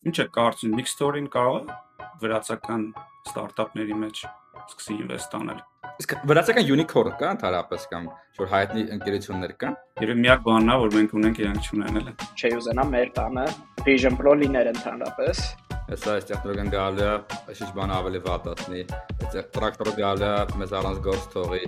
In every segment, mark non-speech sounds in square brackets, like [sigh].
Ինչ է կարծում, Big Story-ն կարող է վրացական ստարտափների մեջ սկսի ինվեստ անել։ Իսկ վրացական unicorn կա ընդհանրապես կամ որ հայտնի ընկերություններ կան։ Երբ միակ բանն է, որ մենք ունենք, իրանք չունեն էլ։ Չի ուզենա մեր տանը Vision Pro լիներ ընդհանրապես։ Հեսա այս տեխնոլոգիան է, այսինչ բան ավելի վատ ասնի։ Այս տրակտորը գալու է, մեզ առանց գործ թողի,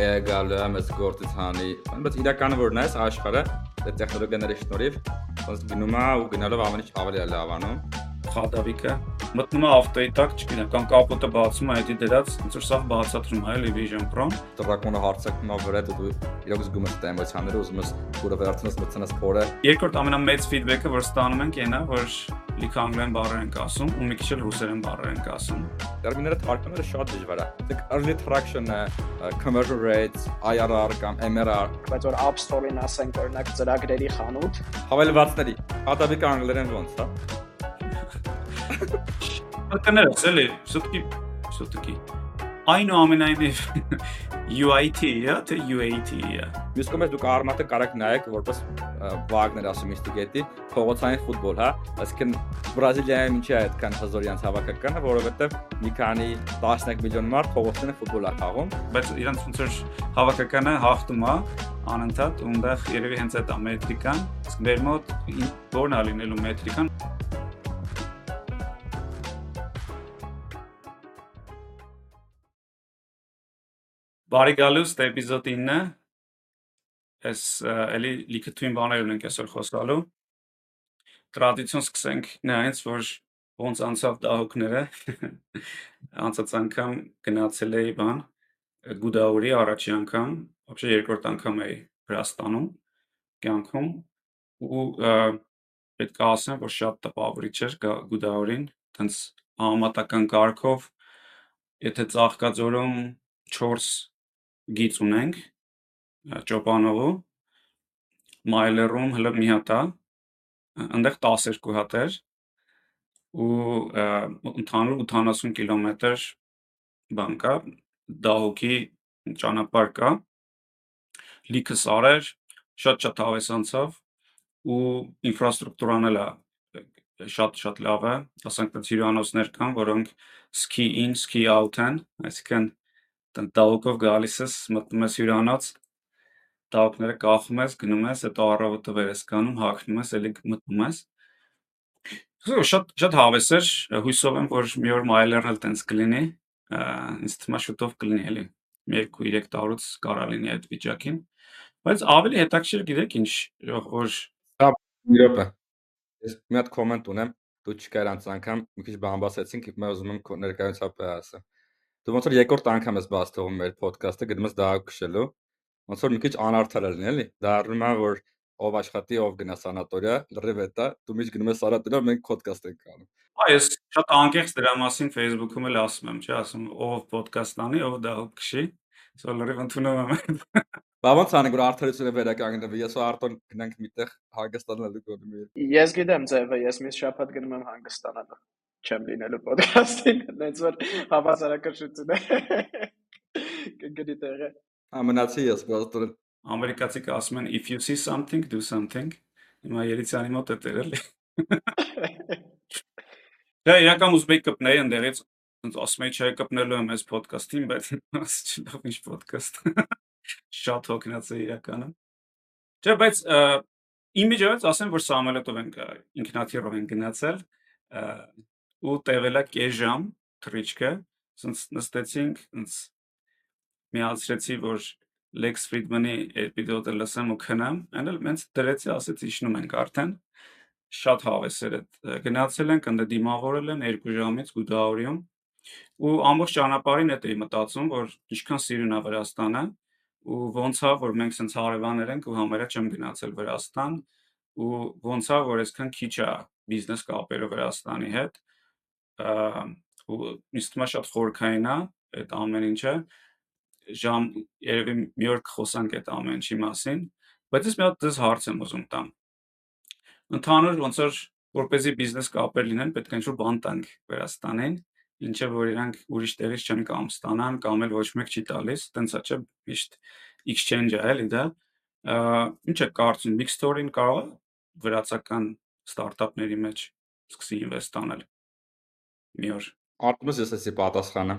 է գալու է, մեզ գործից հանի։ Բայց իրականը որ նայես աշխարհը, տեխնոլոգիաների շնորհիվ ոնց գնում է ու գնալով ավելի ավելի է լավանում խադավիկը մտնում է ավտոյի տակ, չգիտեմ, կամ կապոտը բացում է, դա դրած, ոնց որ սա բացատրում է, էլի Vision Pro-ն։ Տրակոնը հարցակում է վրա դու իրոք զգում ես էմոցիաները, ուզում ես փորը վերցնես, մտցնես փորը։ Երկրորդ ամենամեծ ֆիդբեքը, որ ստանում ենք, այնա, որ լիքը անգլերեն բառեր ենք ասում ու մի քիչ էլ ռուսերեն բառեր ենք ասում։ Տերմինները թարգմանելը շատ դժվար է։ Դեք early traction-ը, conversion rates, IRR կամ MRR, բայց որ App Store-ին ասենք օրինակ ծրագրերի խանութ, հավելվածների, ադաբիկ անգլերեն ոնց, հա։ Պատներս էլի, սուտկի, սուտկի։ Այնուամենայնիվ [laughs] UIT-ը, հա, թե UAT-ը։ հա։ Մյուս կողմից դուք արմատը կարող նայեք որպես Wagner ասում ինստիգետի փողոցային ֆուտբոլ, հա։ Այսինքն Բրազիլիայում ինչի է այդքան հազորյանց հավաքականը, որովհետև մի քանի 11 միլիոն մարդ փողոցին ֆուտբոլ է խաղում, բայց իրանց ոնց որ հավաքականը հաղթում է անընդհատ, ունտեղ երևի հենց այդ ամետրիկան, իսկ մեր մոտ որն է լինելու մետրիկան Բարի գալուստ դե էպիզոդ 9-ը։ Էս էլի լիքը թույն բաներ ունենք այսօր խոսալու։ Տրադիցիոն սկսենք նայից, որ ոնց անցավ դահուկները։ [laughs] Անցած անգամ գնացել էի բան Գուդաուրի առաջին անգամ, ապշե երկրորդ անգամ էի Վրաստանում կյանքում ու պետք է ասեմ, որ շատ տպավորիչ էր Գուդաուրին, տենց համատական կարգով եթե ծաղկաձորում 4 գիծ ունենք ճոպանովու, մայլերում հլը մի հատ է, այնտեղ 12 հատ էր ու ընդհանուր 80 կիլոմետր բան կա, դահուկի ճանապարհ կա, լիքը սարեր, շատ-շատ հավես անցավ ու ինֆրաստրուկտուրան էլ է շատ-շատ լավ է, ասենք տենց հյուրանոցներ կան, որոնք ski in, ski out են, այսինքն տաղուկով գալիս ես, մտնում ես հյուրանոց, տաղուկները կախում ես, գնում ես, հետո առավոտը վեր ես կանում, հագնում ես, էլի մտնում ես։ Շատ շատ հավես էր, հույսով եմ, որ մի օր մայլերն էլ տենց կլինի, ինձ թվում է շուտով կլինի էլի։ 2-3 տարուց կարա լինի այդ վիճակին։ Բայց ավելի հետաքրքիր գիտեք ինչ, որ մի րոպե։ Ես մի հատ կոմենտ ունեմ, դու չկար անց անգամ մի քիչ բան բացեցինք, մա ուզում եմ ներկայացապ ասեմ։ Դու ոնց որ երկրորդ անգամ ես բաց թողում մեր ոդկասթը գնում ես դա քշելու։ Ոնց որ մի քիչ անարդար է լինի, էլի։ Դա առնում է որ ով աշխատի, ով գնա սանատորիա, լրիվ է դա, դու միշտ գնում ես սանատորիա, մենք ոդկասթ ենք անում։ Այս շատ անկեղծ դրա մասին Facebook-ում էլ ասում եմ, չէ, ասում ով ոդկասթ անի, ով դա քշի։ Սա լրիվ ընդունում եմ։ Բա ոնց անենք որ արդարությունը վերականգնվի։ Ես ու Արտոն գնանք միտեղ հանգստանալու գոնի։ Ես գիտեմ ձևը, ես մի շաբաթ գնում եմ հանգստանալու չեմ լինելու ոդքասթին, այնց որ հավասարակշռություն է։ Կգնի տեղը։ Ամենացի ես բաստոր ամերիկացի ասում են if you see something do something։ Հիմա Երիցյանի մոտ է դերել։ Դա իրական ուզբեկ կպնեի ընդերից ոնց ասում եի չէ կպնելու եմ այս ոդկասթին, բայց ասիչլավ ինչ ոդկասթ։ Շատ հոգնած է իրականը։ Չէ, բայց իմիջիայից ասեմ, որ Սամուելոտով ենք ինքնաթիռով են գնացել ու տևելա կես ժամ թրիչքը, ասենց նստեցինք, ասենց միացրեցի, որ Lex Friedman-ի էպիզոդը լսեմ ու քնամ, այն էլ մենց դրեցի, ասեցի իջնում ենք արդեն։ Շատ հավես էր այդ։ Գնացել ենք, ընդ դիմավորել են 2 ժամից Գուդաուրիում ու ամբողջ ճանապարհին այդ էի մտածում, որ ինչքան սիրուն է Վրաստանը ու ոնց է, որ մենք sense հարևաններ ենք ու համարյա չեմ գնացել Վրաստան ու ոնց է, որ այսքան քիչ է բիզնես կապերը Վրաստանի հետ թվում է շատ խորքային է այդ ամեն ինչը ժամ երևի մի օր կխոսանք այդ ամեն ինչի մասին բայց ես մի հատ դες հարց եմ ուզում տամ ընդհանուր ոնց որ որպեսզի բիզնես կապեր լինեն պետք է ինչ-որ բան տանք Վրաստանին ինչը որ իրանք ուրիշ տեղից չեն կամ ստանան կամ էլ ոչ մեկ չի տալիս տենց է չէ միշտ exchange-ը էլի դա ինչ է կարծում big story-ն կարող է վրացական ստարտափների մեջ սկսի ինվեստ անել։ Մի օր Արտմուս ես էսի պատասխանը։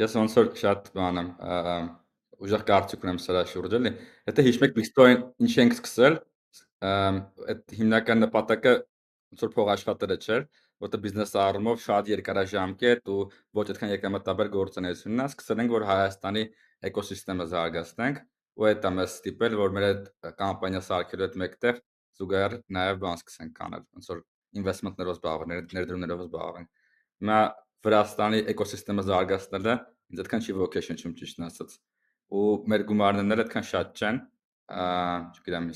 Ես ոնց որ շատ բան եմ, ուժեղ կարծիք ունեմ սրա շուրջ էլի։ Եթե հիշում եք Bitcoin ինչ ենք սկսել, այդ հիմնական նպատակը ոնց որ փող աշխատելը չէր, որտեղ բիզնեսը առումով շատ երկարաժամկետ ու ոչ այդքան եկամտաբեր գործունեությունն է, սկսել ենք որ Հայաստանի էկոսիստեմը զարգացնենք ու այդ մեզ ստիպել որ մեր այդ կամպանիա սարքելու հետ մեկտեղ զուգահեռ նաև բան սկսենք անել, ոնց որ ինվեստմենտներով զբաղվել, ներդրումներով զբաղվել։ Հիմա Վրաստանի էկոսիստեմը զարգացնելը ինձ այդքան չի vocation-ում ճիշտ ասած։ Ու մեր գումարներն այդքան շատ չեն, չգիտեմ,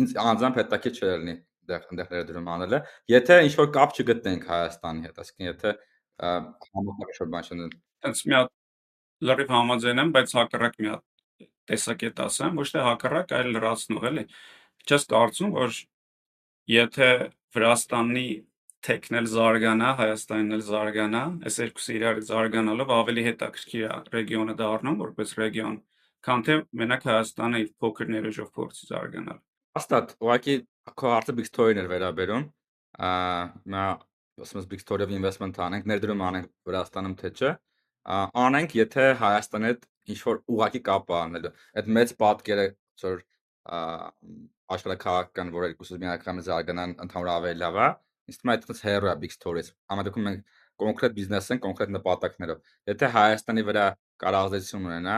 ինձ անձամբ հետաքրքիր չէ լինի դեռ այնտեղ ներդրում անելը, եթե ինչ որ կապ չգտնենք Հայաստանի հետ, այսինքն եթե համապատասխան բան չունեն։ Հենց մի հատ լրիվ համաձայն եմ, բայց հակառակ մի հատ տեսակետ ասեմ, ոչ թե հակառակ, այլ լրացնող էլի։ Չես կարծում, որ եթե Վրաստանի թեքն էլ զարգանա, Հայաստանն էլ զարգանա, այս երկուսը իրար զարգանալով ավելի հետաքրքիր է ռեգիոնը դառնում որպես ռեգիոն, քան թե մենակ Հայաստանը իր փոքր ներուժով փորձի զարգանալ։ Հաստատ, ուղղակի քո հարցը big story-ն էր վերաբերում։ Ա ասում ես big story-ով investment անենք, ներդրում անենք Վրաստանում թե չէ։ Անենք, եթե Հայաստանի հետ ինչ որ ուղակի կապ անելու։ Այդ մեծ պատկերը, որ աշխարհակաղակական, որ երկուսը միանգամից զարգանան ընդհանուր ավելի լավ է, թվում է այդպես հերո է big stories։ Համատեքում մենք կոնկրետ բիզնես են, կոնկրետ նպատակներով։ Եթե Հայաստանի վրա կարազդեցություն ունենա,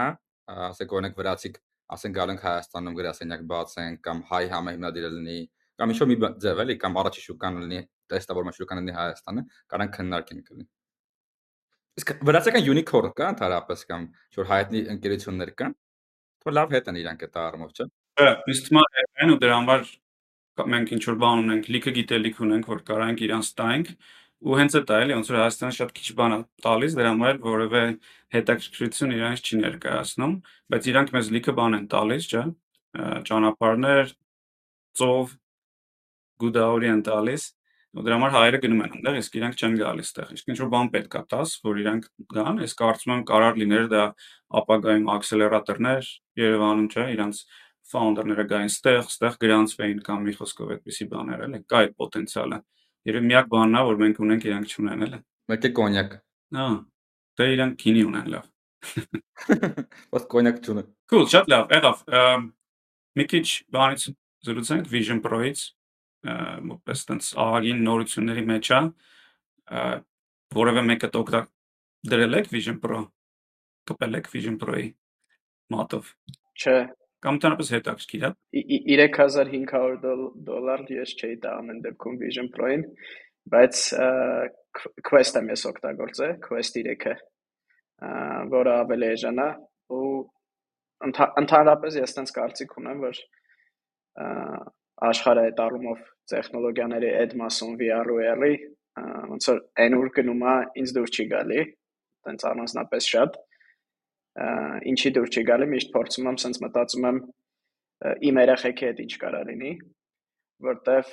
ասենք օրինակ վրացիք ասենք գալ ենք Հայաստանում գրասենյակ բացենք կամ հայ համահիմնադիր լինի կամ ինչ-որ մի ձև էլի կամ առաջի շուկան լինի տեստավորման շուկան լինի Հայաստանը կարան քննարկենք լինի իսկ վրացական unicorn կա ընդհանրապես կամ ինչ-որ հայտնի ընկերություններ կան? Թող լավ հետ են իրանք այդ առումով չէ իսկ մա այն ու դրա համար մենք ինչ որ բան ունենք, լիքը գիտելիք ունենք, որ կարանք իրանց տանք ու հենց այդ է էլի ոնց որ Հայաստանը շատ քիչ բան է տալիս դրա համար որևէ հետաքրքրություն իրանց չի ներկայացնում բայց իրանք մեզ լիքը բան են տալիս չէ ճանապարհներ ծով գուդաուրի են տալիս ու դրա համար հայերը գնում են այնտեղ իսկ իրանք չեն գալիս այդտեղ իսկ ինչ որ բան պետք է տաս որ իրանք գան ես կարծում եմ կարար լիներ դա ապագայում ակսելերատորներ Երևանում չէ իրանք ֆաունդերները գային ստեղ, ստեղ գրանցվեին կամ մի խոսքով այդպիսի բաներ էլի, կա այդ պոտենցիալը։ Երբ միակ բանն է, որ մենք ունենք, իրանք չունեն էլի։ Մեկ է կոնյակ։ Հա։ Դե իրանք գինի ունեն լավ։ [laughs] Բայց կոնյակ չունեն։ Cool, շատ լավ, եղավ։ Մի քիչ բանից զրուցենք Vision Pro-ից, որպես տենց ահագին նորությունների մեջ է։ Որևէ մեկը օգտակ դրել եք Vision Pro։ Կպել եք Vision Pro-ի մատով։ Չէ, Կամ ընդհանրապես հետաքրքիր է։ 3500 դոլար ես չէի տա ամեն դեպքում Vision Pro-ին, բայց Quest եմ ես օգտագործել, Quest 3-ը, որը ավելի էժան է ու ընդհանրապես ես տենց կարծիք ունեմ, որ աշխարհը այդ առումով տեխնոլոգիաների այդ մասում VR-ու էռի ոնց որ այն ուր գնում է ինձ դուր չի գալի, տենց առանձնապես շատ ինչի դուր չի գալի, միշտ փորձում եմ sense մտածում եմ իմ երեխեքի հետ ինչ կարա լինի, որտեվ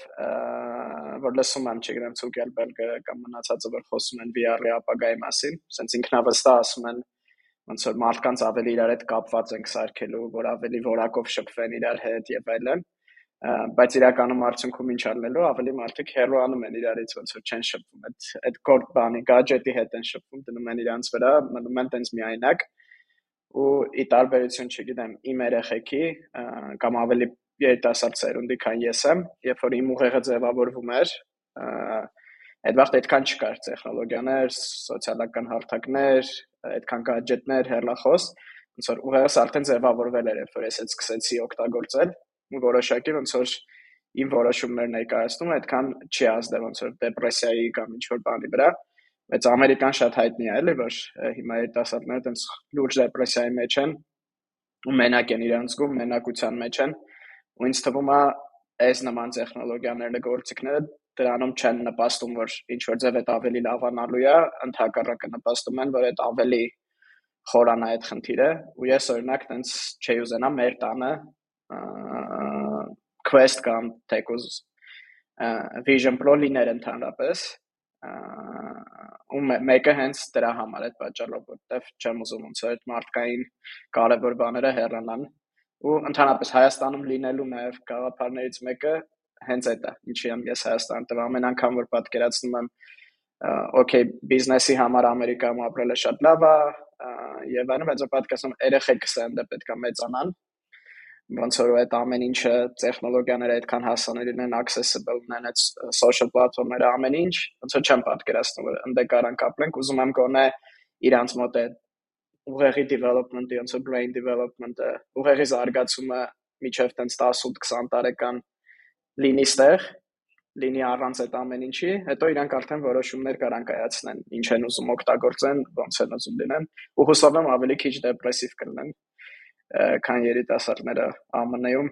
որ լսում եմ, չգիտեմ, Ցուկերբերգը կամ մնացածը որ խոսում են VR-ի ապագայի մասին, sense ինքնավստահ ասում են ոնց որ մարդկանց ավելի իրար հետ կապված ենք սարքելու, որ ավելի որակով շփվեն իրար հետ եւ այլն բայց իրականում արդյունքում ինչ արնելու ավելի մարդիկ հերոանում են իրարից ոնց որ չեն շփվում այդ այդ կորդ բանի գadget-ի հետ են շփվում դնում են իրանց վրա մնում են տենց միայնակ ու ի տարբերություն, չգիտեմ, իմ երեխեքի կամ ավելի երիտասարդ սերունդի, քան ես եմ, երբ որ իմ ուղեղը ձևավորվում էր, այդ վաղ այդքան չկար տեխնոլոգիաներ, սոցիալական հարթակներ, այդքան գadgetներ, հեռախոս, ոնց որ ուղեղս արդեն ձևավորվել էր, երբ որ ես այդ սկսեցի օգտագործել, ու որոշակի ոնց որ իմ որոշումներ ներկայացնում այդքան չի ազդել ոնց որ դեպրեսիայի կամ ինչ որ բանի վրա, բայց ամերիկան շատ հայտնի է էլի որ հիմա երիտասարդները տենց լուրջ դեպրեսիայի մեջ են ու մենակ են իրենց զգում մենակության մեջ են ու ինձ թվում է այս նման տեխնոլոգիաները գործիքները դրանում չեն նպաստում որ ինչ որ ձև այդ ավելի լավանալու է ընդհակառակը նպաստում են որ այդ ավելի խորանա այդ խնդիրը ու ես օրինակ տենց չի ուզենա մեր տանը quest կամ թեկուզ Vision Pro լիներ ընդհանրապես ու մեկը հենց դրա համար է պատճառով, որտեվ չեմ ուզում ոնց այդ մարդկային կարևոր բաները հեռանան ու ընդհանրապես Հայաստանում լինելու նաև գաղափարներից մեկը հենց այդ է ինչի եմ ես Հայաստան տվել ամեն անգամ որ պատկերացնում եմ օքեյ բիզնեսի համար ամերիկայում ապրելը շատ լավ է եւ այլն բայց պատկերացնում երեխեքս դե պետքա մեծանան ոնց որ այդ ամեն ինչը տեխնոլոգիաները այդքան հասանելի են accessible են այդ social platform-ները ամեն ինչ ոնց որ չեմ պատկերացնում որ ընդ կարանք ապրենք ուզում եմ գոնե իրանց մոտ է ուղեղի development-ը ոնց որ brain development-ը ուղեղի զարգացումը միջև տենց 18-20 տարեկան լինի ստեղ լինի առանց այդ ամեն ինչի, հետո իրանք արդեն որոշումներ կարան կայացնեն, ինչ են ուզում օգտագործեն, ոնց են ուզում լինեն, ու հուսով եմ ավելի քիչ դեպրեսիվ կլինեն քան երիտասարդները ԱՄՆ-ում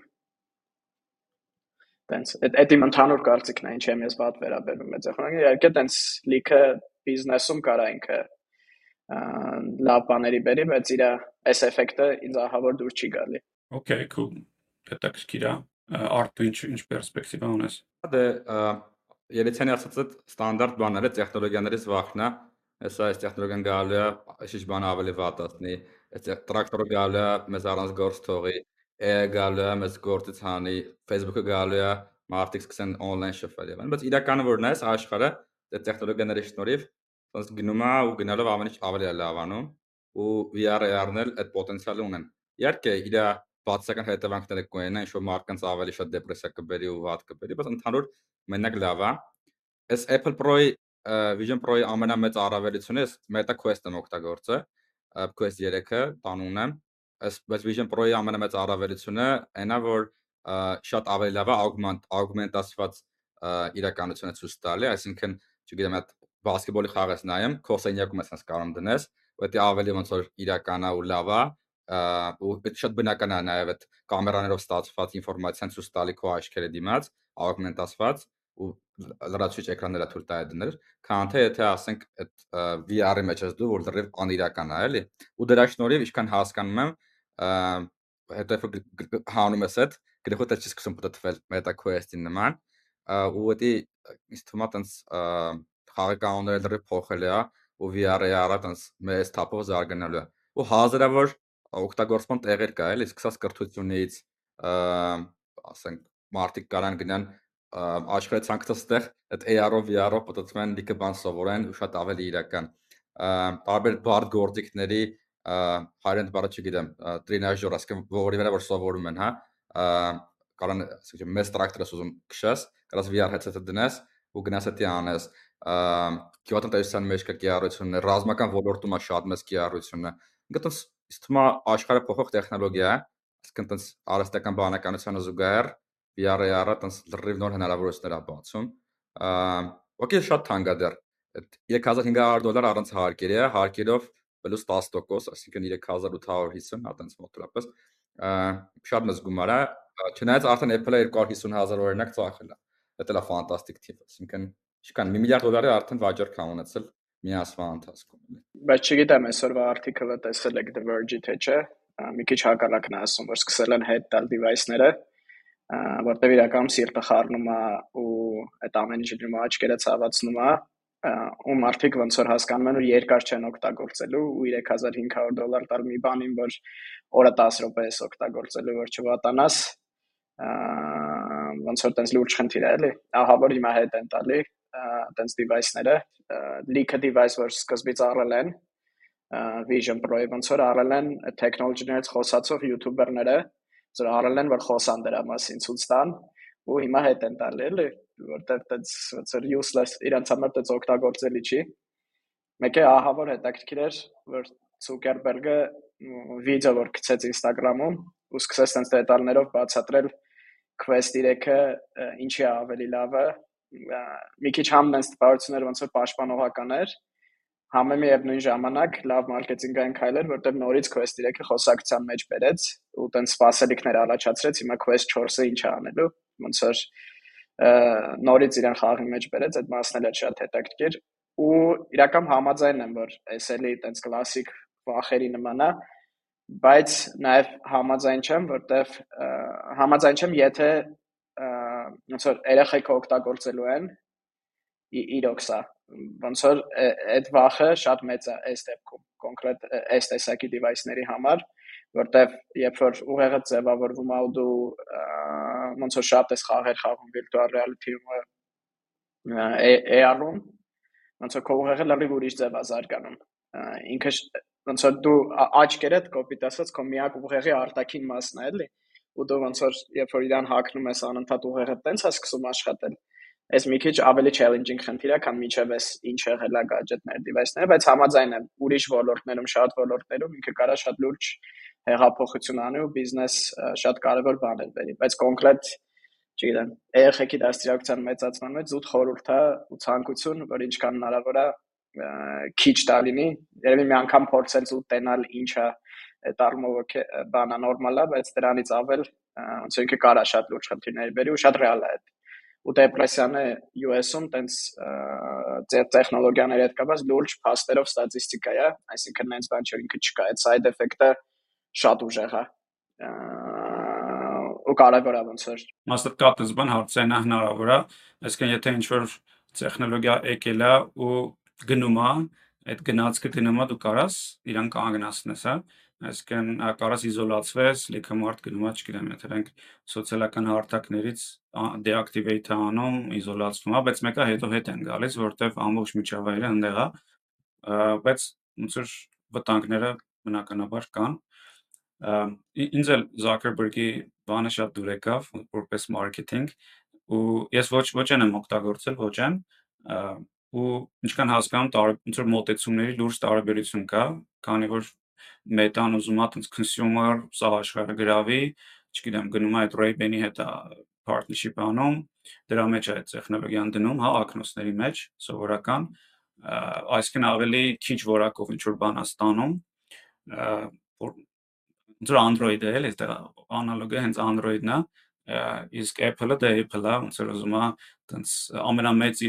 տենց այդ իմ ընդհանուր կարծիքն է ինչ եմ ես ված վերաբերում է ձեխոնագին իհարկե տենց լիքը բիզնեսում կարա ինքը լավ բաների բերի բայց իր այս էֆեկտը ինձ ահավոր դուր չի գալի Okay, cool. Հետաքրքիր է։ Արտու ինչ ինչ պերսպեկտիվա ունես։ Դե Երեցյանի ասած այդ ստանդարտ բաները տեխնոլոգիաներից վախն է։ Հեսա այս տեխնոլոգիան գալու է, ինչ բան ավելի վատ ասնի, այդ տրակտորը գալու է, մեզ առանց գործ թողի, գալու է, մեզ գործից հանի, Facebook-ը գալու է, մարդիկ սկսեն on-line շփվել եւ այլն, բայց իրականը որն է, աշխարհը այդ տեխնոլոգիաների շնորհիվ ոնց գնում է ու գնալով ավելի ավելի լավանում ու VR-ը առնել այդ պոտենցիալը ունեն։ Իհարկե, իր բացական հետևանքները կունենա, ինչ որ մարդկանց ավելի շատ դեպրեսիա կբերի ու վատ կբերի, բայց ընդհանուր մենակ լավ է։ Այս Apple Pro-ի Vision Pro-ի ամենամեծ առավելությունը Meta Quest-ը օգտագործը, Quest 3-ը տանուն է, բայց Vision Pro-ի ամենամեծ առավելությունը այն է, որ շատ ավելի լավ է augment augment-ասված իրականությունը ցույց տալի, այսինքն, չգիտեմ, այդ բասկետբոլի խաղես նայեմ, քո սենյակում ես կարող դնես, ու դա ավելի ոնց որ իրական է ու լավ է, ու շատ բնական է նաև այդ կամերաներով ստացված ինֆորմացիան ցույց տալի քո աչքերի դիմաց, augment-ասված ու լրացուցիչ էկրանները թույլ տա դնել, քան թե եթե ասենք այդ VR-ի մեջ ես դու որ դեռև անիրական է, էլի։ Ու դրա շնորհիվ ինչքան հասկանում եմ, հետո հանում ես այդ, գրեթե չի սկսում պատտվել Meta Quest-ի նման, ու դա ինձ թվում է տենց խաղի կանոնները դեռ փոխել է, ու VR-ը արա տենց մեծ թափով զարգանալու է։ Ու հազարավոր օգտագործման տեղեր կա, էլի, սկսած կրթությունից, ասենք մարդիկ կարան գնան աշխարհի ցանկացած այդ AR-ով VR-ով պատտվում են լիքը բան սովորեն ու շատ ավելի իրական տարբեր բարդ գործիքների հայերեն բառը չգիտեմ տրինաժոր ասկեմ որի վրա որ սովորում են հա կարան ասենք մեծ տրակտորս ուզում քշես կարաս VR headset-ը դնես ու գնաս դա անես գյուղատնտեսության մեջ կա կիրառություններ ռազմական ոլորտում է շատ մեծ կիրառությունը ինքնից իստմա աշխարհը փոխող տեխնոլոգիա է ասկն տես արհեստական բանականությանը զուգահեռ VR-ը տես լրիվ նոր հնարավորություններ է բացում։ Okay, շատ թանկ է դեռ։ 3500 դոլար առանց հարկերի է, հարկերով պլյուս 10%, այսինքն 3850, հա, տենց մոտավորապես։ Շատ մեծ գումար է։ Չնայած արդեն Apple-ը 250000 օրինակ ծախել է։ Դա է ֆանտաստիկ թիվ, այսինքն ինչքան 1 միլիարդ դոլարի արդեն վաճառք ա ունեցել մի ասվա ընթացքում։ Բայց չգիտեմ, այսօրվա article-ը տեսել եք The Verge-ի թե չէ։ Մի քիչ հակառակն է ասում, որ սկսել են հետ տալ device-ները որտեվ իրականում սիրտը խառնում է ու այդ ամեն ինչը դրում աչքերը ցավացնում է ու մարդիկ ոնց որ հասկանում են որ երկար չեն օգտագործելու ու 3500 դոլար տալ մի բանին որ օրը 10 րոպե ես օգտագործելու որ չվատանաս ոնց որ տենց լուրջ խնդիր է էլի ահա որ հիմա հետ են տալի տենց device-ները լիքը device որ սկզբից առել են Vision Pro-ի ոնց որ առել են technology-ներից խոսացող youtuber-ները ծր արել են որ խոսան դրա մասին ցույց տան ու հիմա հետ են տալի էլի որտեղ դից ծր useless իրանց համար դից օգտագործելի չի մեկը ահա որ հետաքրքիր էր որ Zuckerberg-ը վիդեո որ գցեց Instagram-ում ու սկսեց տենց դետալներով բացատրել Quest 3-ը ինչի է ավելի լավը մի քիչ համ նենց տպավորություններ ոնց որ պաշտպանողական էր համեմի եւ նույն ժամանակ լավ մարքեթինգային քայլ էր, որտեղ նորից Quest 3-ը խոսակցության մեջ բերեց ու տենց սպասելիքներ առաջացրեց, հիմա Quest 4-ը ինչ անելու, ոնց որ նորից իրեն խաղի մեջ բերեց, այդ մասն էլ շատ հետաքրքիր ու իրական համաձայն եմ, որ այս էլի տենց կլասիկ վախերի նման է, բայց նաև համաձայն չեմ, որտեվ համաձայն չեմ, եթե ոնց որ երեխեք օգտագործելու են իրոք սա ոնց որ այդ վախը շատ մեծ է այս դեպքում կոնկրետ այս տեսակի device-ների համար որտեվ երբ որ ուղեղը ձևավորվում է ու դու ոնց որ շատ էս խաղեր խաղում virtual reality-ում AR-ում ոնց որ քո ուղեղը լրիվ ուրիշ ձև է զարգանում ինքը ոնց որ դու աչքերդ կոպիտ ասած քո միակ ուղեղի արտաքին մասն է էլի ու դու ոնց որ երբ որ իրան հակնում ես անընդհատ ուղեղը տենց է սկսում աշխատել այս մի քիչ ավելի challenging խնդիր է, քան միջև էս ինչ եղել է gadget-ներ, device-ները, բայց համաձայն եմ, ուրիշ ոլորտներում, շատ ոլորտներում ինքը կարա շատ լուրջ հեղափոխություն անի ու բիզնես շատ կարևոր բաներ բերի, բայց կոնկրետ չգիտեմ, երեխեքի դաստիարակության մեծացման մեջ զուտ խորհուրդ է ու ցանկություն, որ ինչքան հնարավոր է քիչ տալինի, երևի մի անգամ փորձել զուտ տենալ ինչա այդ առումով բանա նորմալ է, բայց դրանից ավել ոնց որ ինքը կարա շատ լուրջ խնդիրներ բերի ու շատ ռեալ է այդ ու դեպրեսիանը US-ում տենց տեխնոլոգիաների հետ կապված լուրջ փաստերով ստատիստիկա է, այսինքն նենց բան չէ, ինքը չկա, այդ side effect-ը շատ ուժեղ է ու կարևոր է ոնց որ Մասնակցած բան հարցերն է հնարավոր է, այսինքն եթե ինչ-որ տեխնոլոգիա եկել է ու գնում է, այդ գնացքը գնում է դու կարաս իրան կանգնացնես, հա այսինքն կարաս իզոլացվես, լիքը մարդ գնում է, չգիտեմ, եթե մենք սոցիալական հարթակներից deactivate անում, իզոլացվում է, բայց մեկը հետո հետ են գալիս, որտեվ ամբողջ միջավայրը այնտեղ է, բայց ոնց որ վտանգները բնականաբար կան։ Ինձ էլ Zuckerberg-ի բանը շատ դուր եկավ որպես մարքեթինգ ու ես ոչ ոչ եմ օգտագործել, ոչ եմ ու ինչքան հասկանում ոնց որ մոտեցումների լուրջ տարբերություն կա, քանի որ Meta-ն ուզում է տենց consumer սա աշխարհը գրավի, չգիտեմ, գնում է այդ Ray-Ban-ի հետ partnership անում, դրա մեջ է այդ տեխնոլոգիան դնում, հա, ակնոցների մեջ, սովորական, այսինքն ավելի քիչ որակով ինչ որ բան է ստանում, որ Android-ը էլ այստեղ անալոգը հենց Android-ն է, իսկ Apple-ը դա Apple-ը ոնց որ ուզում է տենց ամենամեծ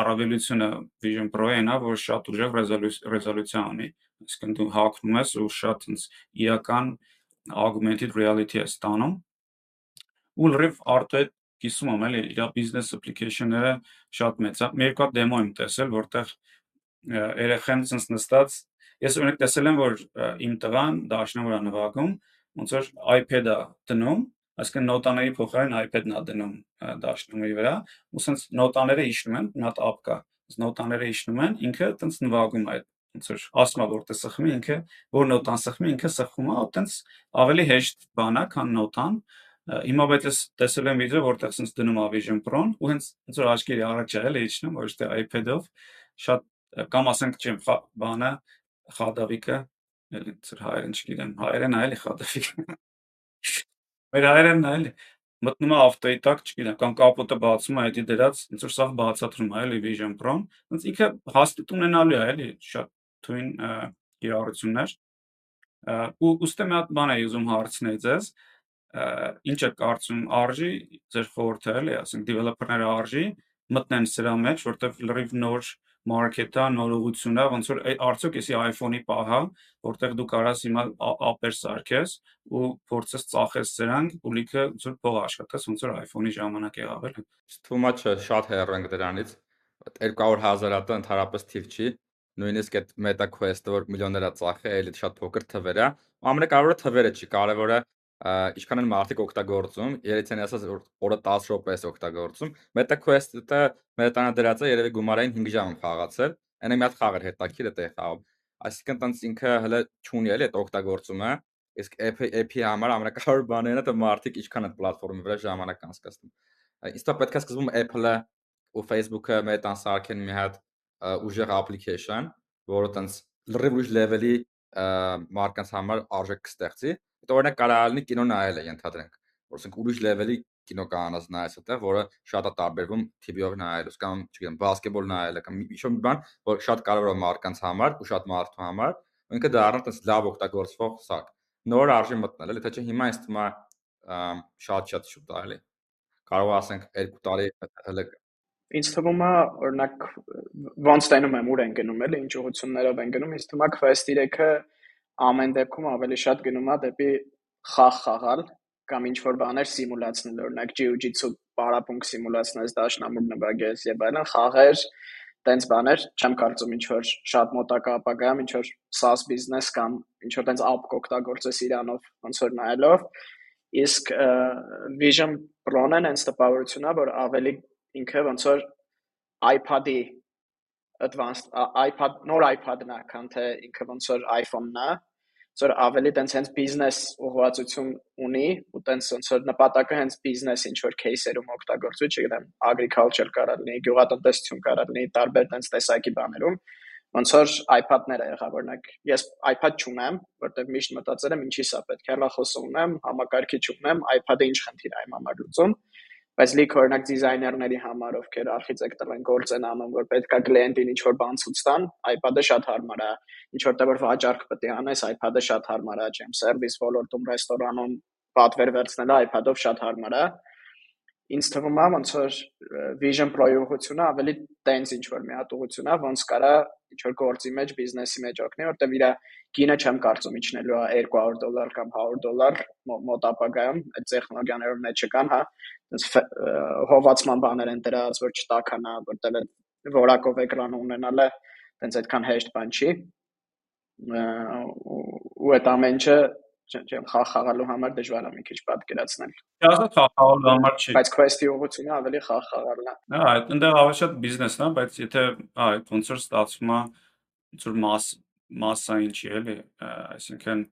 առավելությունը Vision Pro-ին է, որ շատ ուժեղ ռեզոլյուցիա ունի, այսինքն դու հակնում ես ու շատ տենց իրական augmented reality է ստանում ու լրիվ արդյոք կիսում եմ էլի իր business application-ները շատ մեծ է։ Մի երկու հատ դեմո եմ տեսել, որտեղ երեխան ցած նստած ես օրինակ տեսել եմ, որ իմ տղան դաշնամուր է նվագում, ոնց որ iPad-ը դնում այսինքն նոտաների փոխարեն iPad-ն է դնում դաշնամուրի վրա, ու sense նոտաները իջնում են, նա app կա, նոտաները իջնում են, ինքը տենց նվագում է ոնց որ ասում է որ տես սխմի ինքը, որ նոտան սխմի ինքը սխում է, տենց ավելի հեշտ բան է, քան նոտան։ Հիմա բայց ես տեսել եմ վիդեո, որտեղ sense դնում է Vision Pro-ն ու հենց ոնց որ աչքերի առաջ է էլի իջնում, ոչ թե iPad-ով, շատ կամ ասենք չեմ բանը խադավիկը, էլի ծր հայերեն չգիտեմ, հայերեն է էլի խադավիկը Մեր հայերենն է էլի մտնում է ավտոյի տակ, չգիտեմ, կամ կապոտը բացում է, դա դրած, ոնց որ սա բացատրում է էլի Vision Pro-ն, ոնց ինքը հաստատ ունենալու է էլի շատ թույն կիրառություններ։ Ու ուստի մի հատ բան էի ուզում հարցնել ձեզ, ինչ է կարծում արժի ձեր խորհուրդը էլի, ասենք developer-ները արժի մտնեն սրա մեջ, որտեղ լրիվ նոր մարքեթա, նորողությունա, ոնց որ արդյոք էսի iPhone-ի պահա, որտեղ դու կարաս հիմա ապեր սարքես ու փորձես ծախես սրանք ու լիքը ոնց որ փող աշխատես, ոնց որ iPhone-ի ժամանակ եղավ էլ։ է չէ, շատ հեռ ենք դրանից։ 200.000 հատը ընդհանրապես թիվ չի, նույնիսկ այդ Meta Quest-ը որ միլիոններ է ծախի, էլի շատ փոքր թվեր է։ Ամենակարևորը թվերը չի, կարևորը ինչքան են մարդիկ օգտագործում, երեցին ասած օրը 10 րոպե է օգտագործում։ Meta Quest-ը Meta-ն դրած է երևի գումարային 5 ժամ խաղացել։ Այնա մի հատ խաղ էր հետաքրիր է խաղում։ Այսինքն տենց ինքը հələ չունի էլի այդ օգտագործումը, իսկ app-ի համար ամենակարևոր բաներն է թե մարդիկ ինչքան այդ պլատֆորմի վրա ժամանակ անցկացնում։ Իսկ դա պետք է սկզբում Apple-ը ու Facebook-ը Meta-ն սարքեն մի հատ ուժեղ application, որը տենց լրիվ ուրիշ level-ի մարկանց համար արժեք կստեղծի Այդ օրինակ կարա լինի կինո նայել է ենթադրենք, որ ասենք ուրիշ level-ի կինո կանանած նայես այդտեղ, որը շատ է տարբերվում TV-ով նայելուց կամ չգիտեմ, բասկետբոլ նայելը կամ ինչ-որ մի բան, որ շատ կարևոր է մարդկանց համար ու շատ մարդու համար, ինքը դառնա տես լավ օգտագործվող սարք։ Նոր արժի մտնել, էլի թե չէ հիմա ինձ թվում է շատ-շատ շուտ է, էլի։ Կարող ասենք 2 տարի հələ Ինձ թվում է, օրինակ, ոնց տենում եմ ուր են գնում, էլի, ինչ ուղություններով են գնում, ինձ թվում է Quest 3-ը ամեն դեպքում ավելի շատ գնում է դեպի խաղ խաղալ կամ ինչ որ բաներ սիմուլացնել, օրինակ jiu-jitsu պարապմունք սիմուլացնես, դաշնամուր նվագես եւ այլն, խաղեր, տենց բաներ, չեմ կարծում ինչ որ շատ մոտակա ապագայում ինչ որ SaaS բիզնես կամ ինչ որ տենց app կօգտագործես իրանով, ոնց որ նայելով իսկ Vision Pro-ն հենց տպավորությունն է, որ ավելի ինքը ոնց որ iPad-ի advanced iPad, նոր iPad-ն է, քան թե ինքը ոնց որ iPhone-ն է, որ ավելի տենց հենց բիզնես ուղղվածություն ունի, ու տենց ոնց որ նպատակը հենց բիզնես ինչ որ кейսերում օգտագործվի, չգիտեմ, agriculture կարա լինի, գյուղատնտեսություն կարա լինի, տարբեր տենց տեսակի բաներում, ոնց որ iPad-ները եղավ օրինակ ես iPad չունեմ որտեվ միշտ մտածել եմ ինչի սա պետք է հելախոս ունեմ համակարգիչ ունեմ iPad-ը ինչ խնդիր այ մամար լուծում բայց լիք օրինակ դիզայներների համար ովքեր արխիտեկտոր են գործ են անում որ պետքա կլիենտին ինչ որ բան ցույց տան iPad-ը շատ հարմար է ինչ որտեղ որ վաճառք պետք է անես iPad-ը շատ հարմար է չեմ սերվիս ոլորտում ռեստորանում պատվեր վերցնելը iPad-ով շատ հարմար է ինձ թվում է ոնց որ Vision Pro-ի ուղղությունը ավելի տենց ինչ որ մի հատ ուղղություն է ոնց կարա ինչ որ գործի մեջ բիզնեսի մեջ օգնի որտեղ իր գինը չեմ կարծում իջնելու է 200 դոլար կամ 100 դոլար մոտ ապագայում այդ տեխնոլոգիաներով մեջ կան հա հովացման բաներ են դրած որ չտականա որտեղ որակով էկրան ունենալը այնց այդքան հեշտ բան չի ու այդ ամեն ինչը չեմ խաղ խաղալու համար դժվար է մի քիչ պատկերացնել։ Ճաշը խաղ խաղալու համար չի։ Բայց quest-ի ուղղությունը ավելի խաղ խաղալն է։ Հա, այդտեղ ավելի շատ բիզնեսն է, բայց եթե հա, ոնց որ ստացվում է ոնց որ մաս մասային չի էլի, այսինքն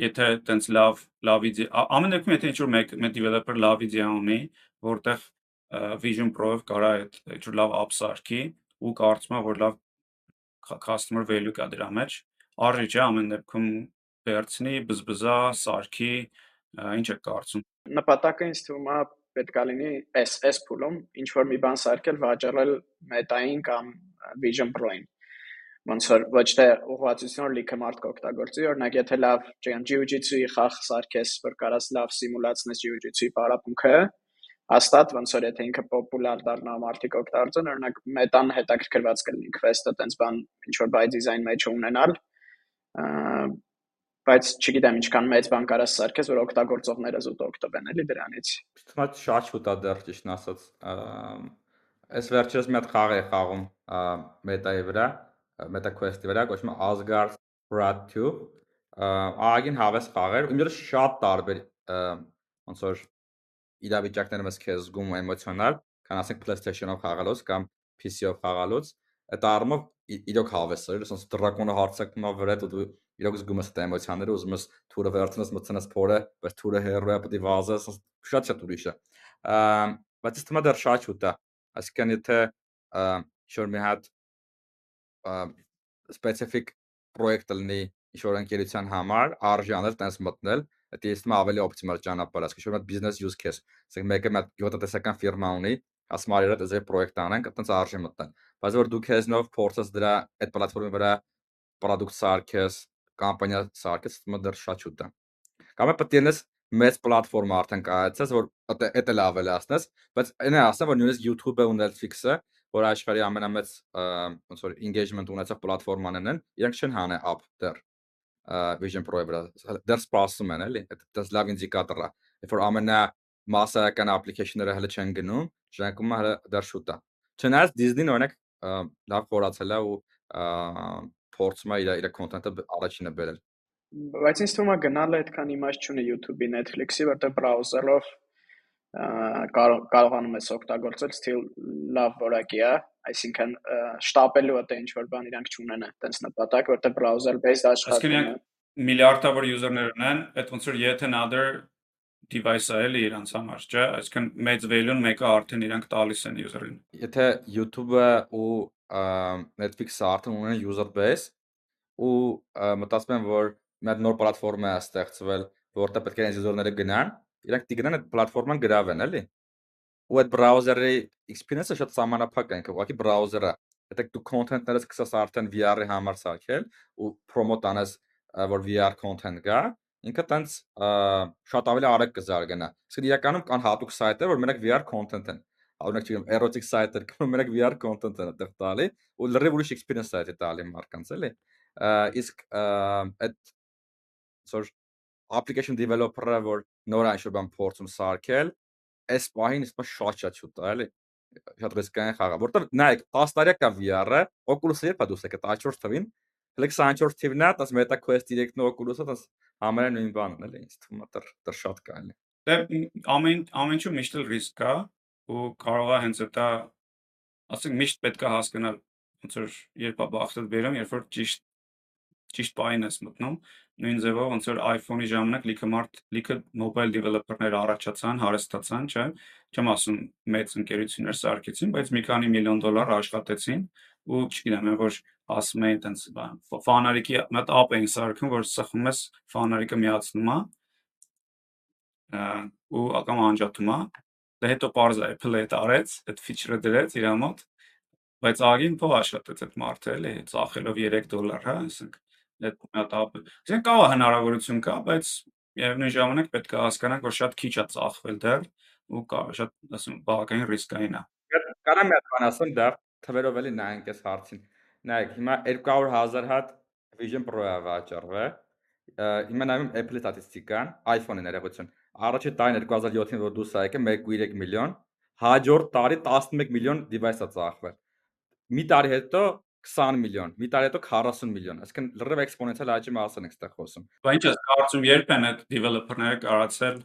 եթե տենց լավ լավ իդեա ամեն դեպքում եթե ինչ որ մեկ մեկ developer լավ իդեա ունի, որտեղ Vision Pro-ով կարա այդ ինչ որ լավ app սարքի ու կարծում եմ որ լավ customer value կա դրա մեջ, արժի չէ ամեն դեպքում վերցնի, բզբզա, սարքի, ինչ է կարծում։ Նպատակը ինձ թվում է պետք է լինի այս այս փուլում ինչ որ մի բան սարքել, վաճառել Meta-ին կամ Vision Pro-ին։ Ոնց որ ոչ թե ուղղվածություն լիքը մարդ կօգտագործի, օրինակ եթե լավ, Jiu-Jitsu-ի խաղ սարքես, որ կարաս լավ սիմուլացնես Jiu-Jitsu-ի պարապմունքը, հաստատ ոնց որ եթե ինքը պոպուլար դառնա մարդիկ օգտագործեն, օրինակ Meta-ն հետաքրքրված կլինի Quest-ը տենց բան ինչ որ by design մեջ ունենալ, բայց չգիտեմ ինչքան մեծ բան կարաս սարքես, որ օգտագործողները զուտ օգտվեն էլի դրանից։ է շատ շուտ է դեռ ճիշտն ասած։ Այս վերջերս մի հատ խաղ է խաղում Meta-ի վրա, Meta Quest-ի վրա, կոչվում է Asgard Wrath 2։ Ագին հավես խաղեր, ու ինձ շատ տարբեր ոնց որ իրավիճակներում ես քեզ զգում էմոցիոնալ, քան ասենք PlayStation-ով խաղալուց կամ PC-ով խաղալուց, այդ առումով իրոք հավես է, ոնց դրակոնը հարցակում է վրեդ ու դու իրոք զգում ես այդ էմոցիաները, ուզում ես թուրը վերցնես, մտցնես փորը, բայց թուրը հերո է, պետք է վազես, շատ շատ ուրիշ է։ Բայց ես թվում է դեռ շատ շուտ է։ Այսինքն եթե շոր մի հատ specific պրոյեկտ լինի ինչ-որ ընկերության համար, արժանալ տես մտնել, դա ես թվում ավելի օպտիմալ ճանապարհ է, ասենք շուտ բիզնես use case։ Ասենք մեկը մի հատ գյուղատնտեսական ֆիրմա ունի, ասում արի դա ձեր պրոյեկտ անենք, այտենց արժի մտնել։ Բայց որ դու քեզնով փորձես դրա այդ պլատֆորմի վրա product սարքես, կամպանիա սարքես, ըստ դեռ շատ շուտ է։ Կամ է պետք է մեծ պլատֆորմ արդեն կայացած, որ դա լավ է ասնես, բայց այն է ասեմ, որ նույնիսկ YouTube-ը ու Netflix-ը, որ աշխարհի ամենամեծ ոնց որ engagement ունեցող պլատֆորմաներն են, իրենք չեն հանե app դեռ Vision Pro-ի վրա։ Դեռ սպասում են, էլի։ Դա լավ ինդիկատոր է։ Երբ որ ամենա mass-ական application-ները հələ չեն գնում, շարունակում է հələ դեռ շուտ է։ Չնայած Disney-ն օրինակ լավ խորացել է ու փորձում է իր իր կոնտենտը առաջինը բերել։ Բայց ինձ թվում է գնալը այդքան իմաստ չունի YouTube-ի, Netflix-ի, որտեղ բրաուզերով կարողանում ես օգտագործել still լավ որակի է, այսինքն շտապելու թե ինչ որ բան իրանք չունեն այդպես նպատակ, որտեղ browser based աշխատում է։ Միլիարդավոր user-ներ ունեն, այդ ոնց որ yet another device-ը էլի իրանց համար, չէ՞, այսինքն մեծ value-ն մեկը արդեն իրանք տալիս են user-ին։ Եթե YouTube-ը ու Netflix-ը արդեն ունեն user base ու մտածում եմ, որ մի հատ նոր պլատֆորմ է ստեղծվել, որտեղ պետք է user-ները գնան, իրանք դիգնան այդ պլատֆորման գրավեն, էլի։ Ու այդ browser-ի experience-ը շատ սահմանափակ է, ուղղակի browser-ը Եթե դու content-ները սկսես արդեն VR-ի համար սարքել ու promote անես, որ VR content գա, ինքը տենց շատ ավելի արագ կզարգանա։ Իսկ իրականում կան հատուկ սայթեր, որ մենակ VR content են։ Օրինակ չգիտեմ, erotic site-եր կան, մենակ VR content են այդտեղ տալի ու լրիվ ուրիշ experience site-է տալի մարկանց, էլի։ Իսկ այդ սոր application developer-ը, որ նոր այն շուտ բան փորձում սարքել, այս պահին իսկապես շատ-շատ շուտ է, էլի շատ ռիսկային խաղ է, որտեղ նայեք, 10 տարի կա VR-ը, Oculus-ը երբ է դուրս եկել, 14 թվին, Հələ 24 թիվն է, դաս Meta Quest 3-ն ու Oculus-ը դաս համարը նույն բանն էլի, ինձ թվում է դեռ դեռ շատ կարելի։ Դե ամեն ամեն ինչ միշտ էլ ռիսկ կա ու կարող է հենց դա ասենք միշտ պետք է հասկանալ ոնց որ երբ է բախտը բերում, երբ որ ճիշտ ճիշտ բային ես մտնում նույն ձևով ոնց որ iPhone-ի ժամանակ լիքը մարդ լիքը mobile developer-ներ առաջացան, հարստացան, չէ՞։ Չեմ ասում մեծ ընկերություններ սարքեցին, բայց մի քանի միլիոն դոլար աշխատեցին ու չգիտեմ, որ ասում էին տենց բան, ֆանարիկի մոտ app էին սարքում, որ սխում ես ֆանարիկը միացնում է ու ակամ անջատում է։ Դե հետո parza Apple-ը այդ արեց, այդ feature-ը դրեց իր մոտ, բայց ագին փող աշխատեց այդ մարդը էլի, ծախելով 3 դոլար, հա, ասենք այդ app-ը։ Ասենք կա հնարավորություն կա, բայց միևնույն ժամանակ պետք է հասկանանք, որ շատ քիչ է ծախվել դեռ ու կա շատ, ասում, բավականին ռիսկային է։ Կարամ մի հատ բան ասեմ, դա թվերով էլի նայենք այս հարցին։ Նայեք, հիմա 200.000 հատ Vision Pro-ը վաճառվել։ Հիմա նայում Apple-ի ստատիստիկան, iPhone-ի ներողություն։ Առաջի տարին 2007-ին որ դուրս եկել 1.3 միլիոն, հաջորդ տարի 11 միլիոն device-ը ծախվել։ Մի տարի հետո 20 միլիոն, մի տարի հետո 40 միլիոն, այսինքն լրիվ էքսպոնենցիալ աճի մասին ենք ստեղ խոսում։ Բայց ինչ ես կարծում երբ են այդ developer-ները կարացել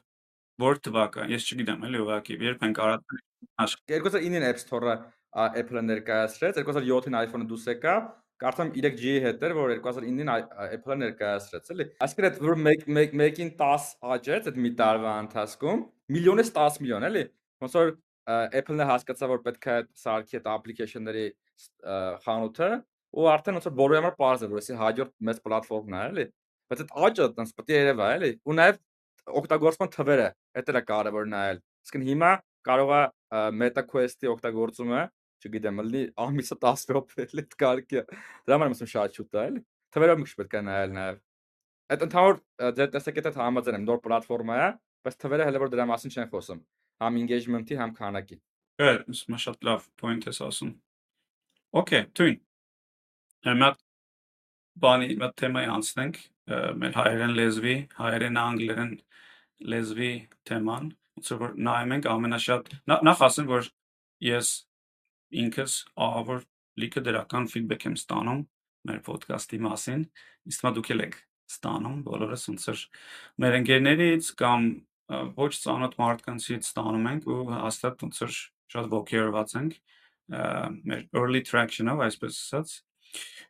որ թվական, ես չգիտեմ էլի ուղղակի, երբ են կարացել 2009-ին App Store-ը Apple-ը ներկայացրեց, 2007-ին iPhone-ը դուրս եկավ, կարծեմ 3G-ի հետ էր, որ 2009-ին Apple-ը ներկայացրեց, էլի։ Այսինքն այդ որ 1-1-ին 10 աճեց այդ մի տարվա ընթացքում, միլիոնից 10 միլիոն, էլի։ Ոնց որ Apple-ը հասկացավ, որ պետք է սարքի այդ application-ների խանութը ու արդեն ոնց որ բոլորի համար բարձր է, որովհետեւ հաջորդ մեծ պլատֆորմն է, էլի։ Բայց այդ աճը տենց պետք է երևա, էլի։ Ու նաև օգտագործման թվերը, դա է կարևոր նայել։ Իսկն հիմա կարող է Meta Quest-ի օգտագործումը, չգիտեմ, լինի ամիսը 10 րոպե էլի կարգի։ Դրա համար ասում շատ շուտ է, էլի։ Թվերը մի քիչ պետք է նայել նաև։ Այդ ընդհանուր ձեր տեսակետը համաձայն եմ, նոր պլատֆորմա է, բայց թվերը հələ որ դրա մասին չեն խոսում։ Համ engagement-ի, համ քանակի։ Good, շատ լավ point ես ասում։ Okay, թույն։ Հիմա բանի մտ թեմայի անցնենք մեր հայերեն լեզվի, հայերեն անգլերեն լեզվի թեման, ոնց որ նայում ենք ամենաշատ նախ ասեմ որ ես ինքս ավոր լիքը դրական feedback եմ ստանում մեր ոդկասթի մասին, իսկ մա դուք եք ստանում բոլորս ոնց որ մեր ընկերներից կամ ոչ ծանոթ մարդկանցից ստանում ենք ու հաստատ ոնց որ շատ ողջերված ենք մեր early traction-ով, այսպես ասած։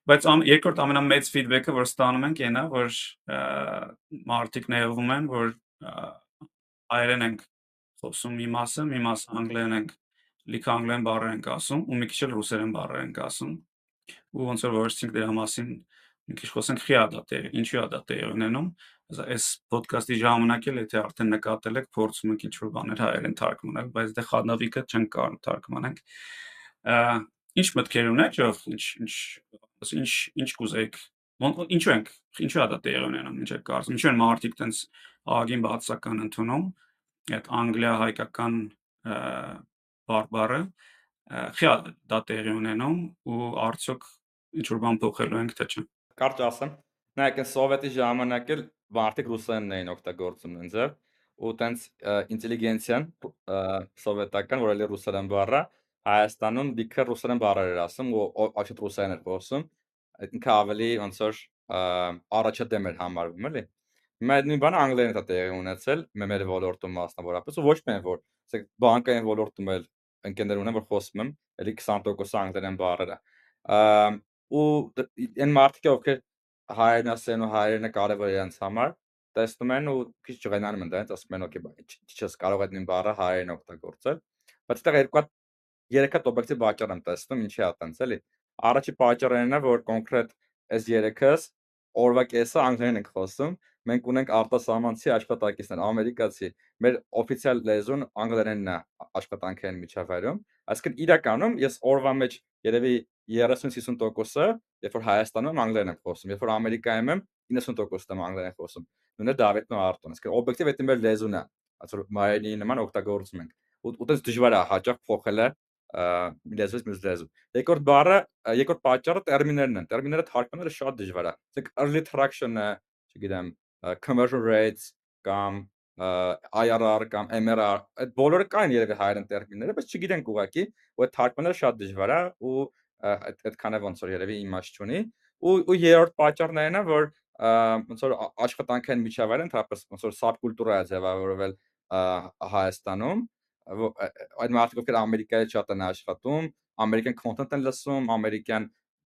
Բայց ամ, երկրորդ ամենամեծ feedback-ը, որ ստանում ենք, այնա, որ մարդիկ ներվում են, որ հայերեն ենք խոսում մի մասը, մի մասը անգլերեն ենք, լիքը անգլերեն բառեր ենք ասում ու մի քիչ էլ ռուսերեն բառեր ենք ասում։ Ու ոնց որ որոշեցինք դրա մասին մի քիչ խոսենք խիա դա տեղ, ինչու է դա տեղ ունենում։ Այս ոդկասթի ժամանակ էլ եթե արդեն նկատել եք, փորձում ենք ինչ-որ բաներ հայերեն թարգմանել, բայց դե խանավիկը չենք կարող թարգմանենք ինչ մտքեր ունեք, ով ինչ ինչ ինչ ինչ կուզեք ինչու ենք ինչու է դա տեղի ունենում ինչ եք կարծում ինչու են մարդիկ տենց ագին բացական ընդունում այդ անգլիա հայկական բարբարը խիա դա տեղի ունենում ու արդյոք ինչ որ բան փոխելու ենք թե չէ կարճ ասեմ նայեք սովետի ժամանակ էլ մարդիկ ռուսերենն էին օգտագործում ինձ ու տենց ինտելիգենցիան սովետական որ էլի ռուսերեն բառը Հայաստանում դիքը ռուսերեն բառեր էր ասում ու աշուտ ռուսերեն էր խոսում։ Ինքը ավելի ոնց որ առաջադեմ էր համարվում, էլի։ այդ նույն բանը անգլերեն է տեղի ունեցել մեր ոլորտում մասնավորապես ու ոչ միայն որ ասեք բանկային ոլորտում էլ ընկերներ ունեմ որ խոսում եմ, էլի 20% անգլերեն բառերը։ ու այն մարդիկ ովքեր հայերեն ասեն ու հայերենը կարևոր է իրենց համար, տեսնում են ու քիչ ջղայնանում են դա, ասում են օքեյ, չես կարող այդ նույն բառը հայերեն օգտագործել։ Բայց դա երկու հատ երեք հատ օբյեկտիվ պատճառ եմ տեսնում, ինչի է այդպես էլի։ Առաջի պատճառը այն է, որ կոնկրետ այս երեքս օրվա կեսը անգլերեն ենք խոսում, մենք ունենք արտասահմանցի աշխատակիցներ, ամերիկացի։ Մեր օֆիցիալ լեզուն անգլերենն է աշխատանքային միջավայրում։ Այսինքն իրականում ես օրվա մեջ երևի 30-50%-ը, երբ որ Հայաստանում անգլերեն եմ խոսում, երբ որ Ամերիկայում եմ 90%-ը եմ անգլերեն խոսում։ Նույնը Դավիթն ու Արտոն։ Այսինքն օբյեկտիվ այդ մեր լեզուն է, այսօր մայրենի նման օգտագործում ենք։ Ու ու դες դժվար է հաճախ փոխելը լեզվից մյուս լեզու։ Երկրորդ բառը, երկրորդ պատճառը տերմիններն են։ Տերմինները թարգմանելը շատ դժվար է։ Ասենք early traction-ը, չգիտեմ, conversion rates կամ IRR կամ MRR, այդ բոլորը կային երևի հայերեն տերմինները, բայց չգիտենք ուղակի, ու այդ թարգմանելը շատ դժվար է ու այդ այդքան է ոնց որ երևի իմաստ չունի ու ու երրորդ պատճառն այն է որ ոնց որ աշխատանքային միջավայրը ընդհանրապես ոնց որ սաբկուլտուրա է ձևավորվել Հայաստանում այդ մարդիկ ովքեր Ամերիկայի շատ են աշխատում, ամերիկյան content են լսում, ամերիկյան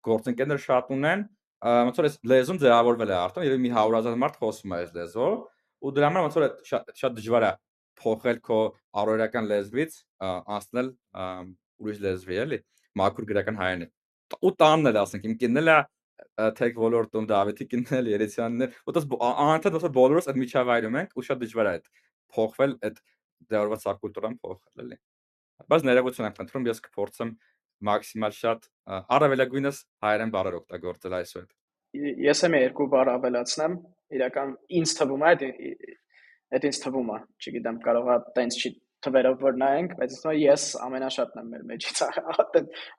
գործընկերներ շատ ունեն, ոնց որ այս լեզուն ձևավորվել է արդեն, երբ մի 100.000 մարդ խոսում է այս լեզվով, ու դրա համար ոնց որ շատ շատ դժվար է փոխել քո առօրյական լեզվից անցնել ուրիշ լեզվի էլի մաքուր գրական հայերեն ու տանն էլ ասենք իմ կինն էլ է tech ոլորտում Դավիթի կինն էլ Երեսյանն էլ ու դες անընդհատ ոնց որ բոլորս այդ միջավայրում ենք ու շատ դժվար է այդ փոխվել այդ դերված սակուլտուրան փոխել էլի բայց ներողություն եմ խնդրում ես կփորձեմ մաքսիմալ շատ առավելագույնս հայերեն բառեր օգտագործել այսօր ես եմ երկու բառ ավելացնեմ իրական ինձ թվում է այդ ինձ թվում է չգիտեմ կարող է տենց չի թվերով որ նայենք բայց ասում եմ ես ամենաշատն եմ մեր մեջից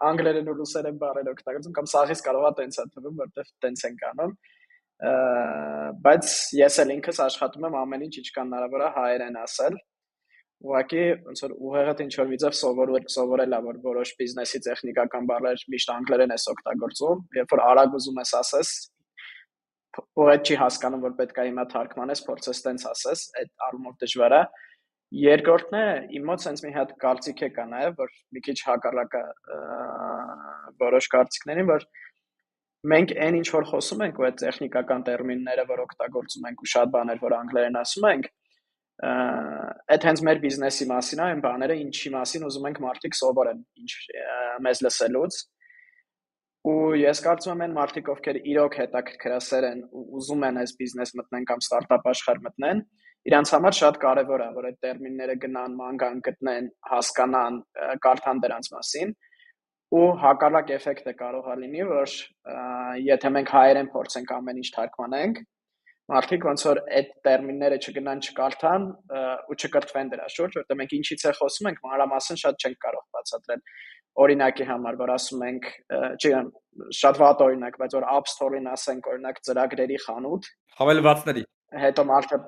անգլերեն ու ռուսերեն բառեր օգտագործում կամ սաղից կարող է տենց է թվում որտեվ տենց են կանում բայց ես էլ ինքս աշխատում եմ ամեն ինչ ինչքան հնարավոր է հայերեն ասել ուղղակի ոնց որ ուղեղդ ինչ որ վիճակ սովորել սովորելա որ որոշ բիզնեսի տեխնիկական բառեր միշտ անգլերեն ես օգտագործում երբ որ արագ ուզում ես ասես ուղղակի չի հասկանում որ պետք է հիմա թարգմանես փորձես տենց ասես այդ առումով դժվար է երկրորդն է իմ մոտ sense մի հատ կարծիք է կա նաև որ մի քիչ հակառակը որոշ կարծիքներին որ մենք այն ինչ որ խոսում ենք ու այդ տեխնիկական տերմինները որ օգտագործում ենք ու շատ բաներ որ անգլերեն ասում ենք այդ հենց մեր բիզնեսի մասին է, այն բաները, ինչի մասին ուզում ենք մարդիկ սովորեն, ինչ մեզ լսելուց։ Ու ես կարծում եմ այն մարդիկ, ովքեր իրոք հետաքրքրասեր են ու ուզում են այս բիզնես մտնեն կամ ստարտափ աշխարհ մտնեն, իրանց համար շատ կարևոր է, որ այդ տերմինները գնան, ման գան, գտնեն, հասկանան, կարդան դրանց մասին ու հակառակ էֆեկտը կարող է լինի, որ եթե մենք հայերեն փորձենք ամեն ինչ թարգմանենք, մարդիկ ոնց որ այդ տերմինները չգնան չկարդան ու չկրթվեն դրա շուրջ, որտեղ մենք ինչից է խոսում ենք, մանրամասն շատ չենք կարող բացատրել։ Օրինակի համար, որ ասում ենք, չգիտեմ, շատ վատ օրինակ, բայց որ App Store-ին ասենք, օրինակ ծրագրերի խանութ, հավելվածների հետո մարդը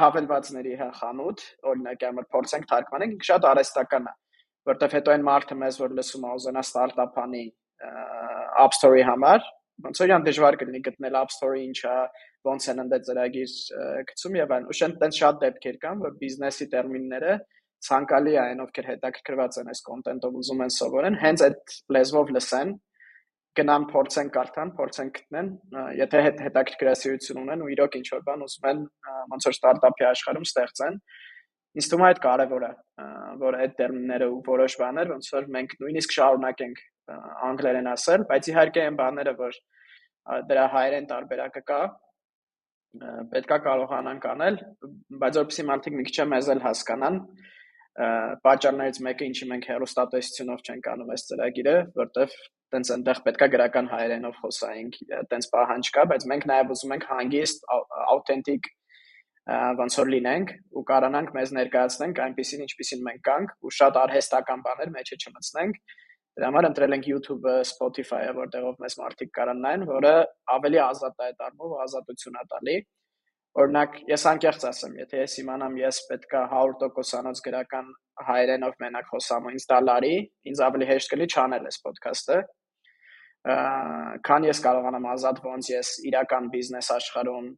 հավելվածների հա խանութ, օրինակի համար փորձենք թարգմանենք, շատ արհեստական է, որտեղ հետո այն մարդը մեզ որ լսում է ուզենա ստարտափ անի App Store-ի համար, ոնց որ իրան դժվար կլինի գտնել App Store-ը ինչա, ոնց են ընդ ծրագիր գցում եւ այլն։ Ու շեն տենց շատ դեպքեր կան, որ բիզնեսի տերմինները ցանկալի է այն ովքեր հետաքրքրված են այս կոնտենտով ուզում են սովորեն, հենց այդ լեզվով լսեն, գնան փորձեն կարդան, փորձեն գտնեն, եթե հետ հետաքրքրասիրություն ունեն ու իրոք ինչ որ բան ուզում են ոնց որ ստարտափի աշխարհում ստեղծեն, ինձ թվում է այդ կարևոր է, որ այդ տերմինները ու որոշ բաներ ոնց որ մենք նույնիսկ շարունակենք անգլերեն ասել, բայց իհարկե այն բաները, որ դրա հայերեն տարբերակը կա, պետքա կարողանանք անել, բայց որպեսզի մարդիկ մի քիչ մեզ էլ հասկանան, պատճառներից մեկը ինչի մենք հերոստատեսությունով չենք անում այս ծրագիրը, որտեվ տենց այնտեղ պետքա գրական հայերենով խոսայինք, տենց պահանջ կա, բայց մենք նաև ուզում ենք հանգիստ, աուտենտիկ ոնց որ լինենք ու կարողանանք մեզ ներկայացնենք այնպեսին ինչպեսին մենք կանք ու շատ արհեստական բաներ մեջը չմցնենք Դրա համար ընտրել ենք YouTube-ը, Spotify-ը, որտեղով մեզ մարդիկ կարան նայեն, որը ավելի ազատ է այդ առումով, ազատություն է տալի։ Օրինակ, ես անկեղծ ասեմ, եթե ես իմանամ, ես պետքա 100%-անոց գրական հայերենով մենակ խոսամ ինձ դալարի, ինձ ավելի հեշտ կլի չանել այս ոդքասթը։ Քան ես կարողանամ ազատ ոնց ես իրական բիզնես աշխարհում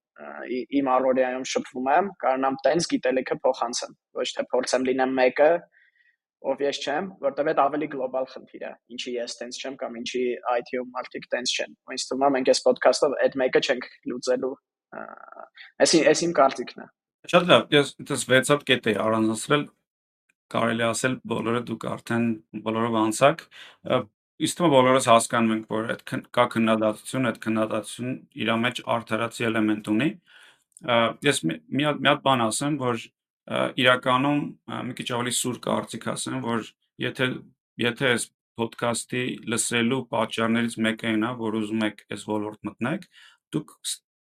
իմ առօրյայում շփվում եմ, կարողանամ տենց գիտելիքը փոխանցեմ, ոչ թե փորձեմ լինեմ մեկը, ով ես չեմ, որտեվ այդ ավելի գլոբալ խնդիր է։ Ինչի ես տենց չեմ կամ ինչի IT-ում մարդիկ տենց չեն։ ինձ թվում է մենք այս ոդքասթով այդ մեկը չենք լուծելու։ Այս այս իմ կարծիքն է։ Շատ լավ, ես դες 6 հատ կետ էի առանձնացրել, կարելի ասել բոլորը դուք արդեն բոլորով անցաք։ Իսկ թվում բոլորս հասկանում ենք, որ այդ կա քննադատություն, այդ քննադատություն իր մեջ արդարացի էլեմենտ ունի։ Ես մի հատ մի հատ բան ասեմ, որ իրականում մի քիչ ավելի սուր կարծիք ասեմ, որ եթե եթե այս ոդքասթի լսելու պատճառներից մեկը այն է, որ ուզում եք այս ոլորտ մտնեք, դուք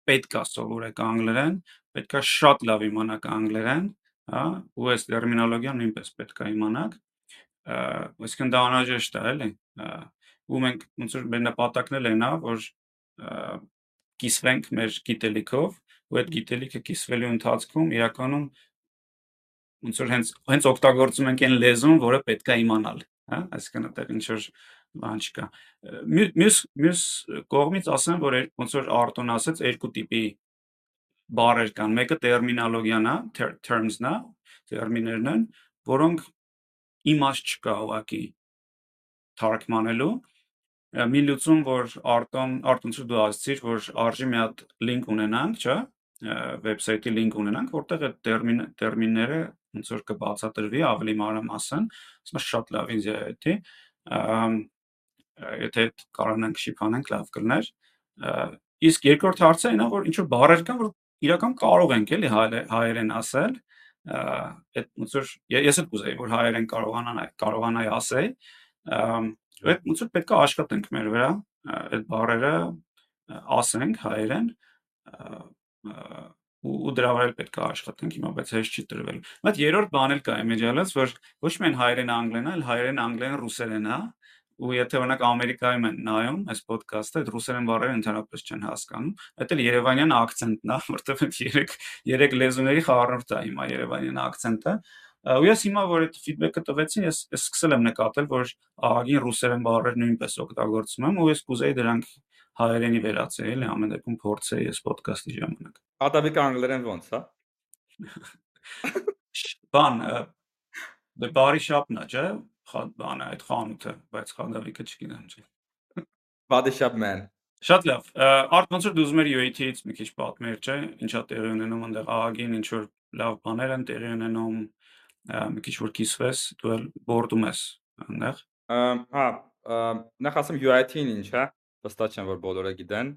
պետք է սովորեք անգլերեն, պետք է շատ լավ իմանաք անգլերեն, հա, ու այս տերմինոլոգիան նույնպես պետք է իմանաք։ Այսինքն դա անհրաժեշտ է, էլի։ Ու մենք ոնց որ մեր նպատակն էլ այնա, որ կիսվենք մեր գիտելիքով, ու այդ գիտելիքը կիսվելու ընթացքում իրականում ոնց որ հենց հենց օգտագործում ենք այն լեզուն, որը պետք է իմանալ, հա, այսինքն այդտեղ ինչ որ բան չկա։ Մյուս մյուս կողմից ասեմ, որ ոնց որ Արտոն ասաց, երկու տիպի բառեր կան։ Մեկը տերմինոլոգիան է, terms-ն է, տերմիններն են, որոնք իմաստ չկա ուղակի թարգմանելու մի լուծում, որ Արտոն Արտոնց դու ասացիր, որ արժի մի հատ link ունենանք, չէ՞, վեբսայթի link ունենանք, որտեղ այդ տերմին տերմինները ոնց որ կբացատրվի ավելի մանրամասն, ասում շատ լավ իդեա է դա։ Եթե կարողանանք շիփանենք, լավ կլներ։ Իսկ երկրորդ հարցը այնա, որ ինչ որ բառեր կան, որ իրական կարող ենք էլի հայերեն ասել, այդ ոնց որ ես էլ կուզեի, որ հայերեն կարողանան կարողանայի ասել, Այդ ոնց որ պետք է աշխատենք մեր վրա, այդ բառերը ասենք հայերեն ու, ու դրա վրա պետք է աշխատենք հիմա, բայց հեշտ չի տրվել։ Բայց երրորդ բան էլ կա իմիջիալից, որ ոչ միայն հայերեն-անգլեն, այլ հայերեն-անգլեն-ռուսերեն է, հա։ ու եթե օրինակ Ամերիկայում են նայում այս ոդկասթը, այդ ռուսերեն բառերը ընդհանրապես չեն հասկանում, դա էլ Երևանյան акցենտն է, որտեղ երեք երեք լեզուների խառնուրդ է հիմա Երևանյան акցենտը։ Ու ես հիմա որ այդ ֆիդբեքը տվեցին, ես սկսել եմ նկատել, որ աղագին ռուսերեն բառեր նույնպես օգտագործում եմ, ու ես կուզեի դրանք հայերենի վերածել, էլի ամեն դեպքում փորձեի ես ոդկասթի ժամանակ։ Ադաբիկը անգլերեն ո՞նց է։ [laughs] Բան դե բարի շապն է, չէ՞։ Բանը այդ խանութը, բայց խանդավիկը չգիտեմ չէ։ shop man։ Շատ լավ։ Արդ ոնց որ դու ուզում ես UAT-ից մի քիչ պատմեր, չէ՞, ինչա տեղի ունենում այնտեղ ահագին ինչ որ լավ բաներ են տեղի ունենում, մի քիչ որ կիսվես, դու էլ բորդում ես այնտեղ։ Հա, նախ ասեմ UIT-ն ինչ է, վստահ չեմ, որ բոլորը գիտեն։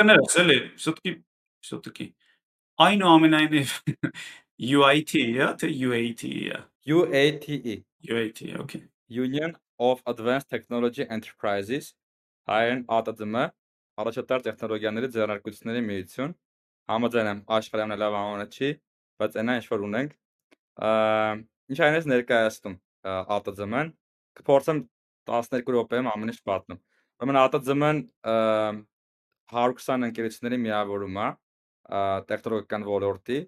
Կներես, էլի, սուտկի, սուտկի։ Այնուամենայնիվ [laughs] UIT-ը, թե UAT-ը։ UATE։ UAT, okay։ Union of Advanced Technology Enterprises, հայերեն ԱՏԴՄ, առաջատար տեխնոլոգիաների ձեռնարկությունների միություն։ Համաձայն եմ, աշխարհի ամենալավ անունը չի, բայց այնա ինչ որ ունենք։ Ինչ այնես ներկայացնում ԱՏԴՄ-ն, կփորձեմ 12 րոպեում ամեն ինչ պատմեմ։ Ուրեմն ԱՏԶՄ-ն 120 ընկերությունների միավորում է տեխնոլոգիական ոլորտի,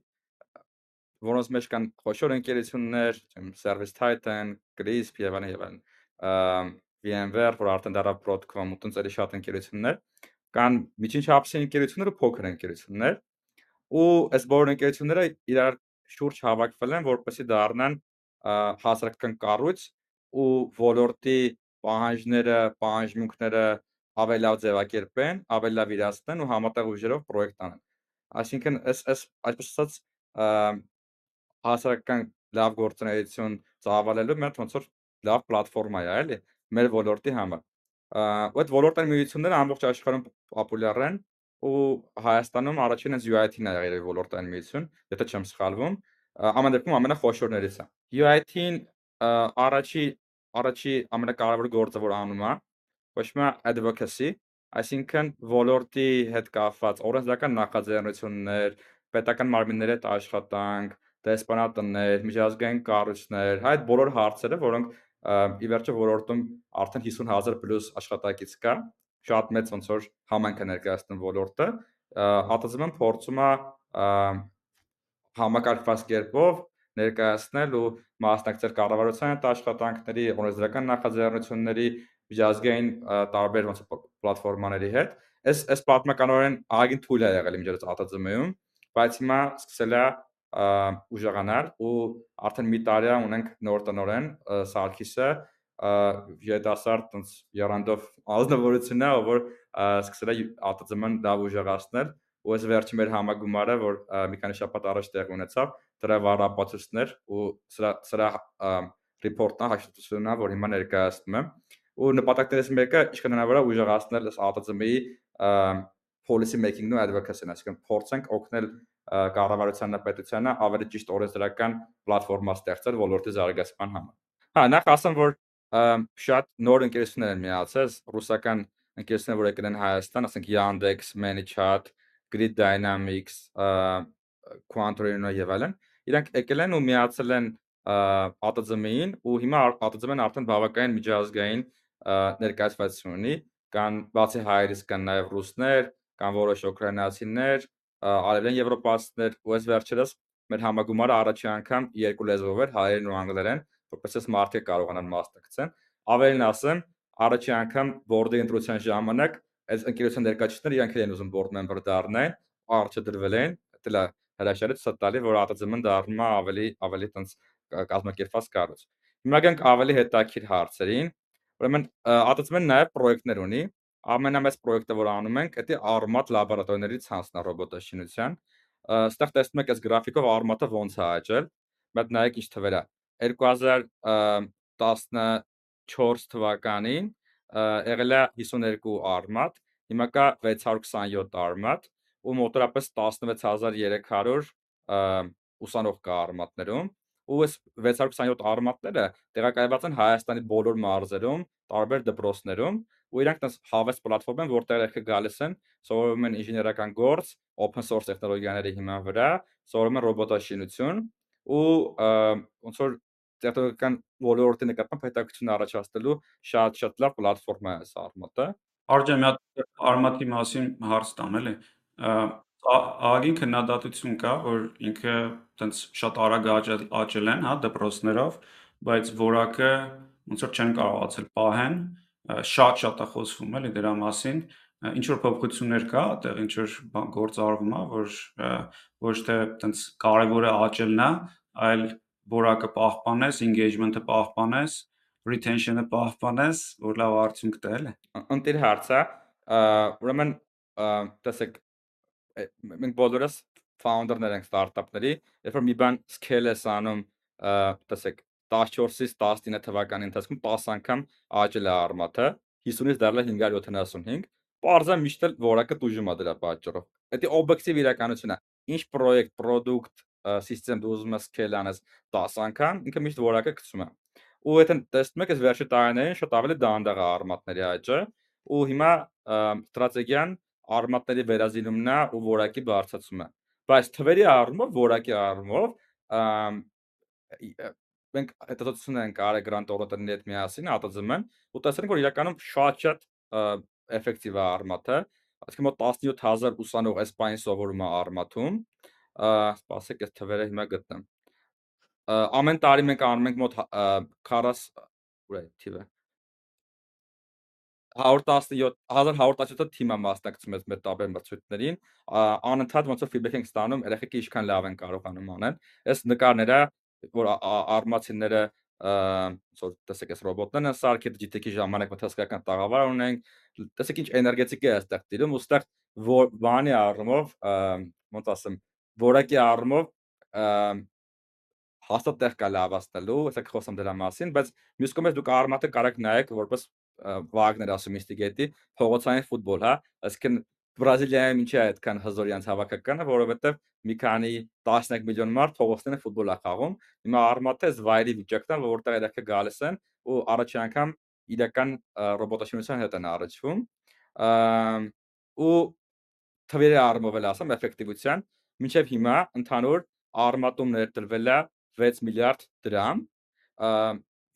որոնց մեջ կան խոշոր ընկերություններ, չեմ Service Titan, Crisp եւ այլն եւ այլն։ VMware, որ արդեն դարա Broadcom ու տենց շատ ընկերություններ, կան միջին չափսի ընկերություններ ու փոքր ընկերություններ, ու այս բոլոր ընկերությունները իրար շուրջ հավաքվել են, որպեսզի դառնան հասարակական կառույց ու ոլորտի պահանջները, պահանջմունքները ավելի լավ ձևակերպեն, ավելի լավ իրացնեն ու համատեղ ուժերով պրոյեկտ անեն։ Այսինքն այս այս այսպես ասած հասարակական լավ գործունեություն ծավալելու մեր ոնց որ լավ պլատֆորմա է, էլի, մեր ոլորտի համար։ Այդ ոլորտային միությունները ամբողջ աշխարհում պոպուլյար են ու Հայաստանում առաջին այս UIT-ն է եղել ոլորտային միություն, եթե չեմ սխալվում, ամեն դեպքում ամենախոշորներից է։ UIT-ին առաջի առաջի ամենակարևոր գործը որ անում է, ոչ մի advocacy, այսինքն ոլորտի հետ կապված օրենսդրական նախաձեռնություններ, պետական մարմինների հետ աշխատանք, դեսպանատներ, միջազգային կառույցներ, այդ բոլոր հարցերը, որոնք ի վերջո ոլորտում արդեն 50000 պլյուս աշխատակից կա, շատ մեծ ոնց որ համանք է ներկայացնում ոլորտը, ԱՏԶՄ-ն փորձում է համակարգված կերպով ներկայացնել ու մասնակցել կառավարության հետ աշխատանքների, օրենսդրական նախաձեռնությունների, միջազգային տարբեր ոնց պլատֆորմաների հետ։ Այս այս պատմականորեն ագին թույլ է եղել ջրած ԱՏԶՄ-ում, բայց հիմա սկսել է ուժեղանալ ու արդեն մի տարի է ունենք նոր տնորեն Սարգիսը երիտասարդ տենց երանդով ազնվորությունն է, որ սկսել է ԱՏԾՄ-ն լավ ուժեղացնել ու այս վերջի մեր համագումարը, որ մի քանի շաբաթ առաջ տեղ ունեցավ, դրա վառապացույցներ ու սրա սրա ռիպորտն հաշվետվությունն է, որ հիմա ներկայացնում եմ ու նպատակներից մեկը ինչքան հնարավոր է ուժեղացնել այս ԱՏԾՄ-ի policy making-ն ու advocacy-ն, այսինքն փորձենք օգնել կառավարությանն ու պետությանը ավելի ճիշտ օրենսդրական պլատֆորմա ստեղծել ոլորտի զարգացման համար։ Հա, նախ ասեմ, որ շատ նոր ընկերություններ են միացել, ռուսական ընկերություններ, որ եկել են Հայաստան, ասենք Yandex, ManyChat, Grid Dynamics, Quantorino եւ այլն, իրանք եկել են ու միացել են ԱՏԶՄ-ին ու հիմա ԱՏԶՄ-ն արդեն բավականին միջազգային ներկայացվածություն ունի, կան բացի հայերից կան նաև ռուսներ, կան որոշ ուկրաինացիներ, արևելյան եվրոպացիներ, ու այս վերջերս մեր համագումարը առաջի անգամ երկու լեզվով էր հայերեն ու անգլերեն, որպես այս մարդիկ կարողանան մասնակցեն։ Ավելին ասեմ, առաջի անգամ board-ի ընտրության ժամանակ այս ընկերության ներկայացուցիչները իրանք են ուզում board member դառնային, արժե դրվել են, դա հրաշալի ցույց տալի, որ ATZM-ն դառնում է ավելի ավելի տենց կազմակերպված կառույց։ Հիմա գանք ավելի հետաքրքիր հարցերին։ Ուրեմն ATZM-ն նաև պրոյեկտներ ունի։ Ամենամեծ պրոյեկտը, որ անում ենք, դա Armat լաբորատորիաների ցանցն է ռոբոտաշինության։ Այստեղ տեսնում եք այս գրաֆիկով Armat-ը ոնց է աճել։ Մեկ նայեք ինչ թվեր է։ 2014 թվականին եղել է 52 Armat, հիմա կա 627 Armat ու մոտորապես 16300 ուսանող կա Armat-ներում ու այս 627 Armat-ները տեղակայված են Հայաստանի բոլոր մարզերում, տարբեր դպրոցներում ու իրանք տես հավես պլատֆորմ են, որտեղ եկը գալիս են, սովորում են ինժեներական գործ, open source տեխնոլոգիաների հիման վրա, սովորում են ռոբոտաշինություն ու ոնց որ տեխնոլոգիական ոլորտի նկատմամբ հետաքրքրություն առաջացնելու շատ-շատ լավ պլատֆորմ է այս Արժե մի հատ Armat-ի մասին հարց տամ էլի։ Ագին քննադատություն կա, որ ինքը տենց շատ արագ աճել են, հա, դպրոցներով, բայց որակը ոնց որ չեն կարողացել պահեն, շատ-շատ է խոսվում էլի դրա մասին, ինչ որ փոփոխություններ կա, այդտեղ ինչ որ բան գործարվում է, որ ոչ թե տենց կարևորը աճելն է, այլ որակը պահպանես, engagement-ը պահպանես, retention-ը պահպանես, որ լավ արդյունք տա էլի։ Ընտիր հարց է, ուրեմն տեսեք մենք բոլորս founder-ներ ենք ստարտափների, երբ որ մի բան scale ես անում, տեսեք 14-ից 19 թվականի ընթացքում 10 անգամ աճել է արմատը, 50-ից դարձել է 575, Պարզա միշտ էլ որակը դժում է դրա պատճառով։ Դա օբյեկտիվ իրականությունն է։ Ինչ պրոյեկտ, product, system դու ուզում ես scale անես 10 անգամ, ինքը միշտ որակը գցում է։ Ու եթե տեսնում եք, այս վերջի տարիներին շատ ավելի դանդաղ է արմատների աճը, ու հիմա ստրատեգիան արմատների վերազինումն է ու որակի բարձրացումը։ Բայց թվերի առումով, որակի առումով մենք հետազոտություն ենք արել գրանտ օրենքների հետ միասին ATZM-ն ու տեսանք որ իրականում շատ-շատ էֆեկտիվ է արմատը, այսինքն մոտ 17000 ուսանող այս բանի սովորում է արմաթում։ Սպասեք, այս թվերը հիմա գտնեմ։ Ամեն տարի մենք անում ենք մոտ 40 ուր է թիվը 117 1117 թիմա մասնակցում ես մեր տարբեր մրցույթներին անընդհատ ոնց որ ֆիդբեք ենք ստանում երեխեքը ինչքան լավ են կարողանում անել այս նկարները որ արմացիները որ տեսեք այս ռոբոտներն են սարքի GTK ժամանակ մթասկական տաղավար ունենք տեսեք ինչ էներգետիկ է այստեղ տիրում ու այստեղ որ բանի առումով ոնց ասեմ որակի առումով հաստատ տեղ կա լավացնելու, հեսա խոսամ դրա մասին, բայց մյուս կողմից դուք արմատը կարաք նայեք որպես Վագներ ասում ինստիգետի փողոցային ֆուտբոլ, հա, այսինքն Բրազիլիայում ինչի է այդքան հզոր իրանց հավաքականը, որովհետև մի քանի 11 միլիոն մարդ փողոցներն ֆուտբոլ է խաղում։ Հիմա արմատը զվայրի վիճակն է, որտեղ երեքը գալիս են ու առաջի անգամ իրական ռոբոտաշինության հետ են առաջվում։ Ու թվերի առումով էլ ասեմ էֆեկտիվության, մինչև հիմա ընդհանուր արմատում ներդրվել է 6 միլիարդ դրամ,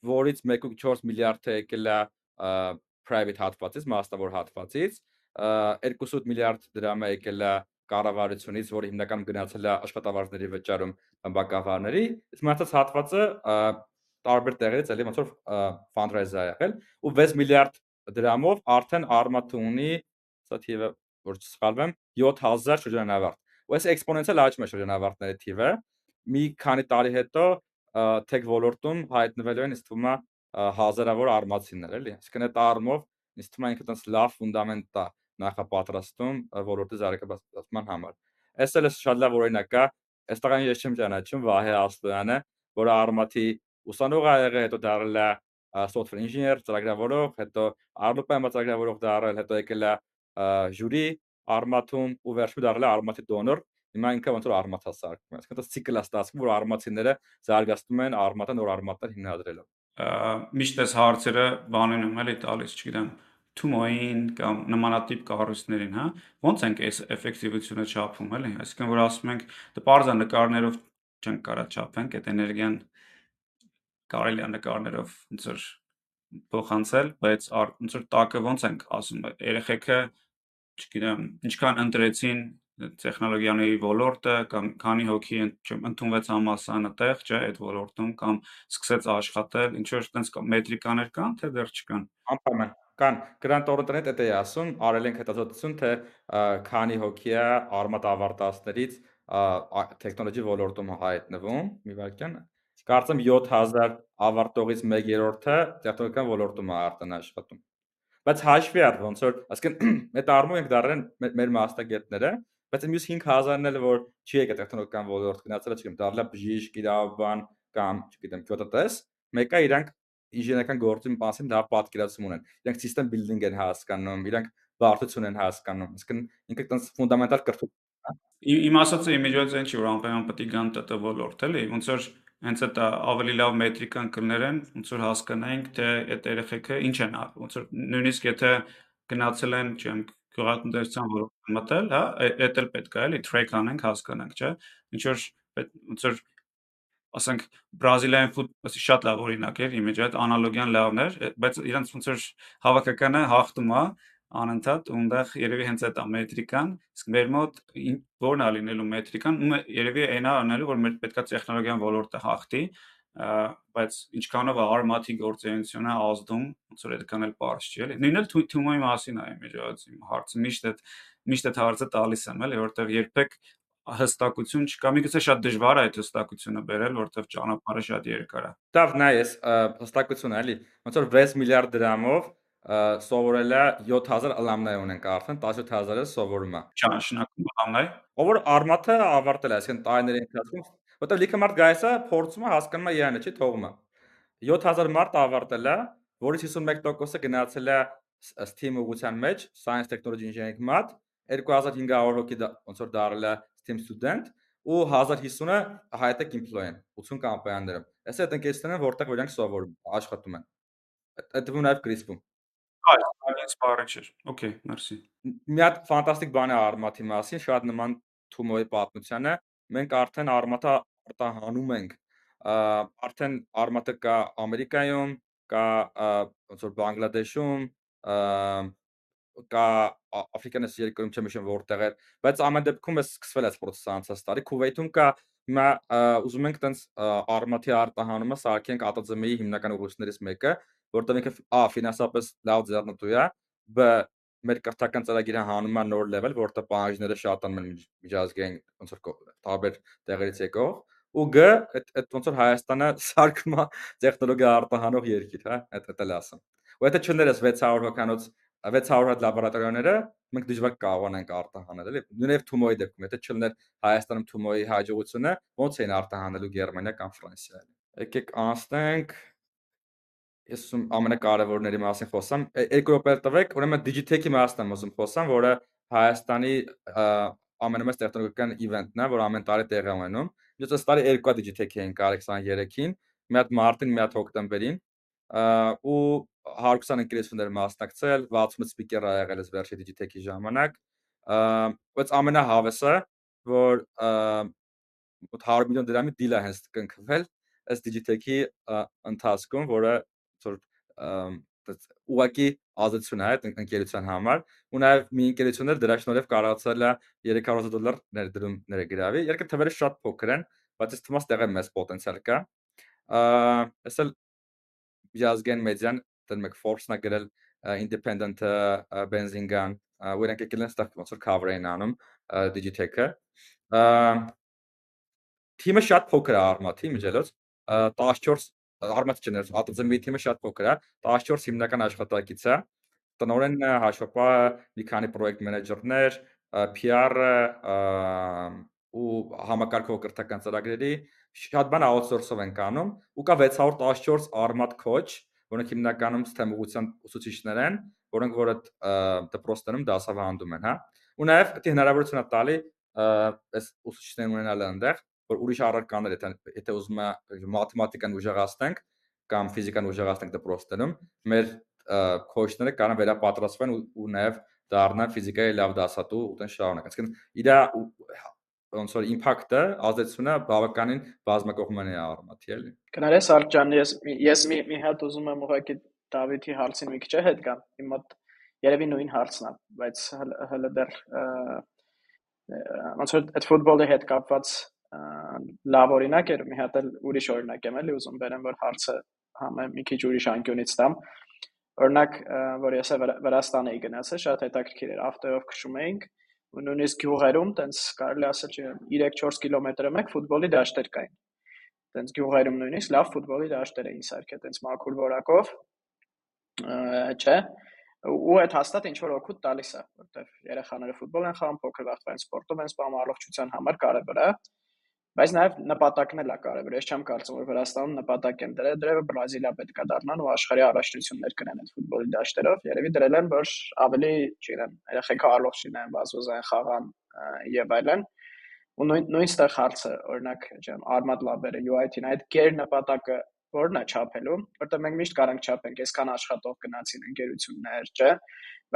որից 1.4 միլիարդը եկել է private հատվածից, մասնավոր հատվածից, 2.8 միլիարդ դրամ է եկել է կառավարությունից, որը հիմնականում գնացել է աշխատավարձների վճարում բակավարների, իսկ մնացած հատվածը տարբեր տեղերից էլի ոնց որ fundraiser է եղել ու 6 միլիարդ դրամով արդեն Armat ունի, սա թիվը որ չսխալվեմ, 7000 շրջանավարտ։ Ու այս էքսպոնենցիալ աճում է շրջանավարտների թիվը։ Մի քանի տարի հետո tech ոլորտում հայտնվելու են ըստ ումա հազարավոր արմացիներ, էլի։ Այսինքն այդ առումով ինձ թվում է ինքը տես լավ ֆունդամենտ է նախապատրաստում ոլորտի զարգացման համար։ Այս էլ է շատ լավ օրինակ է, այս տղան ես չեմ ճանաչում Վահե Ասլյանը, որը արմաթի ուսանող ա եղել, հետո դարձել է software engineer, ծրագրավորող, հետո Arlopa-ը ծրագրավորող դարձել, հետո եկել է ժյուրի արմաթում ու վերջում դարձել է արմաթի դոնոր հիմա ինքը ոնց որ արմաթա սարքում է այսինքն դա ցիկլ է ստացվում որ արմաթիները զարգացնում են արմաթը նոր արմաթներ հիմնադրելով միշտ այս հարցերը բանին եմ էլի տալիս, չգիտեմ, Թումոին կամ նմանատիպ կառույցներին, հա, ո՞նց ենք այս էֆեկտիվությունը չափում, էլի, այսինքն որ ասում ենք դե parza նկարներով չենք կարա չափենք այդ էներգիան կարելի է նկարներով ոնց որ փոխանցել, բայց ոնց որ տակը ոնց ենք ասում, երեխեքը չգիտեմ, ինչքան ընտրեցին տեխնոլոգիաների ոլորտը կամ քանի հոգի ընդունվեց համասան այդտեղ, չէ, այդ ոլորտում կամ սկսեց աշխատել, ինչ որ տենց մետրիկաներ կան, թե դեռ չկան։ Անպայման կան Grant Thornton-ը դա է ասում, արել ենք հետազոտություն, թե քանի հոգի է արմատ ավարտածներից տեխնոլոգի ոլորտում հայտնվում, մի վարքյան կարծեմ 7000 ավարտողից 1/3-ը տեխնոլոգիական ոլորտում է արտան աշխատում բայց հաշվի առ ոնց որ ասկեն այդ առումով ենք դառել մեր մասնագետները բայց մյուս 5000-ն էլ որ չի եկել տեխնոլոգիական ոլորտ գնացել չգիտեմ դառնա բժիշկ իրավաբան կամ չգիտեմ քյոտատես մեկը իրանք ինժեներական գործի մասին դա պատկերացում ունեն իրանք system building են հասկանում իրանք բարդություն են հասկանում ասկեն ինքը տես ֆունդամենտալ կրթություն Իմ ասածը իմիջիայից այն չի որ անպայման պետք է գան ՏՏ ոլորտ էլի ոնց որ հենց այդ ավելի լավ մետրիկան կներեն, ոնց որ հասկանայինք, թե այդ երեխեքը ինչ են ոնց որ նույնիսկ եթե գնացել են, չեմ գյուղատնտեսության ոլորտ մտել, հա, այդ էլ պետք է էլի track անենք, հասկանանք, չէ։ Ինչ որ ոնց որ ասենք բրազիլիան ֆուտբոլի շատ լավ օրինակ էր, իմիջը այդ անալոգիան լավն էր, բայց իրանց ոնց որ հավաքականը հաղթում է, անընդհատ ունտեղ երևի հենց այդ ամետրիկան, իսկ մեր մոտ ո՞րն է լինելու մետրիկան, ու երևի այնա անելու, որ մեր պետքա տեխնոլոգիան ոլորտը հաղթի, բայց ինչքանով է արմաթի գործունեությունը ազդում, ոնց որ այդքան էլ པարզ չի, էլի։ Նույնն էլ Թումոյի մասին է իմիջիայից իմ հարցը միշտ այդ միշտ այդ հարցը տալիս եմ, էլի, որովհետև երբեք հստակություն չկա, միգուցե շատ դժվար է այդ հստակությունը բերել, որովհետև ճանապարհը շատ երկար է։ Դավ նայես հստակություն էլի, ոնց որ 6 միլիարդ դրամով սովորել է 7000 ալամնայ ունենք արդեն 17000-ը սովորում է։ Ճանաչնակում ալամնայ։ Ով որ արմաթը ավարտել է, այսինքն տարիների ընթացքում, որտեղ լիքը մարդ գայս է, փորձում է հասկանում է իրանը, չի թողում է։ 7000 մարդ ավարտել է, որից 51%-ը գնացել է STEAM ուղղության մեջ, Science Technology Engineering մատ, 2500 հոգի ոնց որ դարել է STEAM student ու 1050-ը high-tech employee են 80 կամպանիաներում։ Այս այդ ընկերությունները որտեղ որ իրանք սովորում, աշխատում են։ Այդ դեպքում նաև Crisp-ում։ Այո, այնպես բառը չէ։ Okay, merci։ Մի հատ ֆանտաստիկ բան է Armat-ի մասին, շատ նման Թումոյի պատմությանը։ Մենք արդեն Armat-ը արտահանում ենք։ Արդեն Armat-ը կա Ամերիկայում, կա ոնց որ Բանգլադեշում, կա Աֆրիկանից երկրում չեմ հիշում որտեղ է, բայց ամեն դեպքում է սկսվել այս process-ը անցած տարի։ Քուվեյթում կա հիմա ուզում ենք տենց արմաթի արտահանումը սարքենք ԱՏԶՄ-ի հիմնական ուղղություններից մեկը, որտեղ ինքը ա ֆինանսապես լավ ձեռնտու է, բ մեր կրթական ծրագիրը հանում է նոր level, որտեղ պահանջները շատանում են միջազգային ոնց որ տարբեր տեղերից եկող ու գ այդ ոնց որ Հայաստանը [laughs] սարքում է տեխնոլոգիա արտահանող երկիր, հա, այդ դա էլ ասեմ։ Ու եթե չներես 600 հոկանոց 600 հատ լաբորատորիաները մենք դժվար կարողանանք արտահանել, էլի։ Նույնիսկ Թումոյի դեպքում, եթե չլներ Հայաստանում Թումոյի հաջողությունը, ոնց էին արտահանելու Գերմանիա կամ Ֆրանսիա։ Եկեք անցնենք ես ուզում ամենակարևորների մասին խոսամ։ Երկու րոպե տվեք, ուրեմն Digitech-ի մասն եմ ուզում խոսամ, որը Հայաստանի ամենամեծ տեխնոլոգիական իվենթն է, որ ամեն տարի տեղի ունենում։ Ես այս տարի երկու Digitech-ի են կարել 23-ին, մի հատ մարտին, մի հատ հոկտեմբերին ու 120 ընկերություններ մասնակցել, 60 սպիկեր ա եղել այս վերջի Digitech-ի ժամանակ։ Բայց ամենահավեսը, որ 100 միլիոն դրամի դիլ է հենց կնքվել այս Digitech-ի ընթացքում, որը որ ուղակի ազատություն է այդ ընկերության համար ու նաև մի ընկերություններ դրա շնորհիվ կարողացել է 300 դոլար ներդրումներ գրավի երկը թվերը շատ փոքր են բայց թվում է տեղը մեծ պոտենցիալ կա ասել միջազգային մեդիան դեռ մեկ Forbes-ն է գրել independent ու իրանք եկել են ստակ ոնց որ cover-ին անում Digitech-ը թիմը շատ փոքր է արմաթի միջելոց 14 չներ ԱՏԶՄ թիմը շատ փոքր է 14 հիմնական աշխատակից է տնօրենը հաշվապահը մի քանի պրոյեկտ մենեջերներ PR-ը ու համակարգող կրթական ծրագրերի շատ բան outsource-ով են կանում ու կա 614 armat coach որոնք հիմնականում STEM ուղղության ուսուցիչներ են որոնք որ այդ դպրոցներում դասավանդում են հա ու նաև դա հնարավորություն է տալի այս ուսուցիչներն ունենալ այնտեղ որ ուրիշ առարկաներ եթե եթե ուզում է մաթեմատիկան ուժեղացնենք կամ ֆիզիկան ուժեղացնենք դպրոցներում, մեր քոչները կարող վերապատրաստվեն ու, նաև դառնան ֆիզիկայի լավ դասատու ու տեն շարունակ։ Այսինքն իր ոնց որ impact-ը, ազդեցությունը բավականին բազմակողմանի է արմաթի էլի։ Կներես Արդ ջան, ես ես մի մի հատ ուզում եմ ուղղակի Դավիթի հարցին մի քիչ հետ գամ։ Իմ մոտ երևի նույն հարցն է, բայց հələ դեռ ոնց որ այդ ֆուտբոլի հետ կապված լավ օրինակ էր, մի հատ էլ ուրիշ օրինակ եմ էլի ուզում բերեմ, որ հարցը համը մի քիչ ուրիշ անկյունից տամ։ Օրինակ, որ ես Վրաստան էի գնացել, շատ հետաքրքիր էր, ավտոյով քշում էինք ու նույնիսկ գյուղերում, տենց կարելի ասել, չէ, 3-4 կիլոմետրը մեկ ֆուտբոլի դաշտեր կային։ Տենց գյուղերում նույնիսկ լավ ֆուտբոլի դաշտեր էին սարքել, տենց մաքուր որակով։ Չէ, ու այդ հաստատ ինչ որ օգուտ տալիս է, որտեվ երեխաները ֆուտբոլ են խաղում, փոքր վախտվան սպորտով են սպանում, առողջության համար կարևոր է։ Բայց նաև նպատակն էլ է կարևոր։ Ես չեմ կարծում, որ Վրաստանում նպատակ են դրել, դրել Բրազիլիա պետք է դառնան ու աշխարհի առաջնություններ կնեն այդ ֆուտբոլի դաշտերով։ Երևի դրել են, որ ավելի, չգիտեմ, երեխեքը առողջ լինեն, վազվզային խաղան եւ այլն։ Ու նույն նույնստեղ հարցը, օրինակ, ջան, Armad Lab-ը UIT-ն այդ գեր նպատակը որն է չափելու, որտեղ մենք միշտ կարանք չափենք, այսքան աշխատող գնացին ընկերություններ, չէ՞,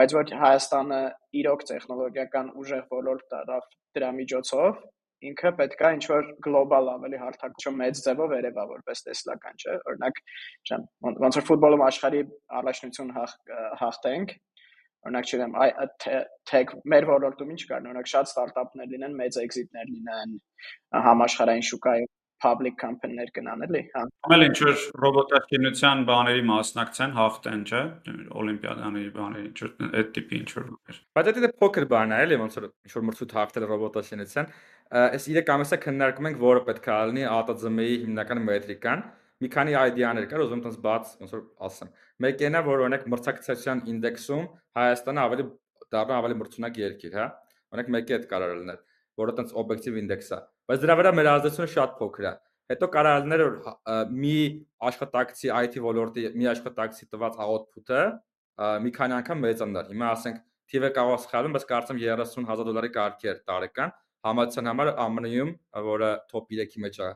բայց որ Հայաստանը իրոք տեխնոլոգիական ուժեղ ոլորտ դարավ դրա միջոցով, ինքը պետքա ինչ որ գլոբալ ավելի հարթակություն մեծ ձևով երևա որպես տեսլական, չէ՞։ Օրինակ, ջան, ոնց որ ֆուտբոլում աշխարհի առաջնություն հաղթենք, օրինակ չգիտեմ, այ թեք մեր ոլորտում ինչ կար, օրինակ շատ ստարտափներ լինեն, մեծ էքզիտներ լինեն համաշխարհային շուկայում public company-ներ կնան էլի, հա։ Ամեն ինչ որ ռոբոտաշինության բաների մասնակցեն, հաղթեն, չէ՞, օլիմպիադանի բաների, ինչ որ այդ տիպի ինչ որ Բայց դա դե փոքր բան է, էլի, ոնց որ ինչ որ մրցույթ հաղթել ռոբոտաշինության, այս 3 ամիսը քննարկում ենք, որը պետք է լինի ATZM-ի հիմնական մետրիկան։ Մի քանի այդեաներ կար, ուզում եմ տես բաց ոնց որ ասեմ։ Մեկն է, որ օրինակ մրցակցության ինդեքսում Հայաստանը ավելի դառնա ավելի մրցունակ երկիր, հա։ Օրինակ մեկը այդ կարող լինել, որը տես օբյեկտիվ ինդեքս է։ Բայց դրա վրա մեր ազդեցությունը շատ փոքր է։ Հետո կարող լինել որ մի աշխատակցի IT ոլորտի մի աշխատակցի տված output-ը մի քանի անգամ մեծանար։ Հիմա ասենք թիվը կարող սխալվում, բայց կարծեմ 30000 դոլարի կարգի էր տարեկան, համացան համար ԱՄՆ-ում, որը top 3-ի մեջ է,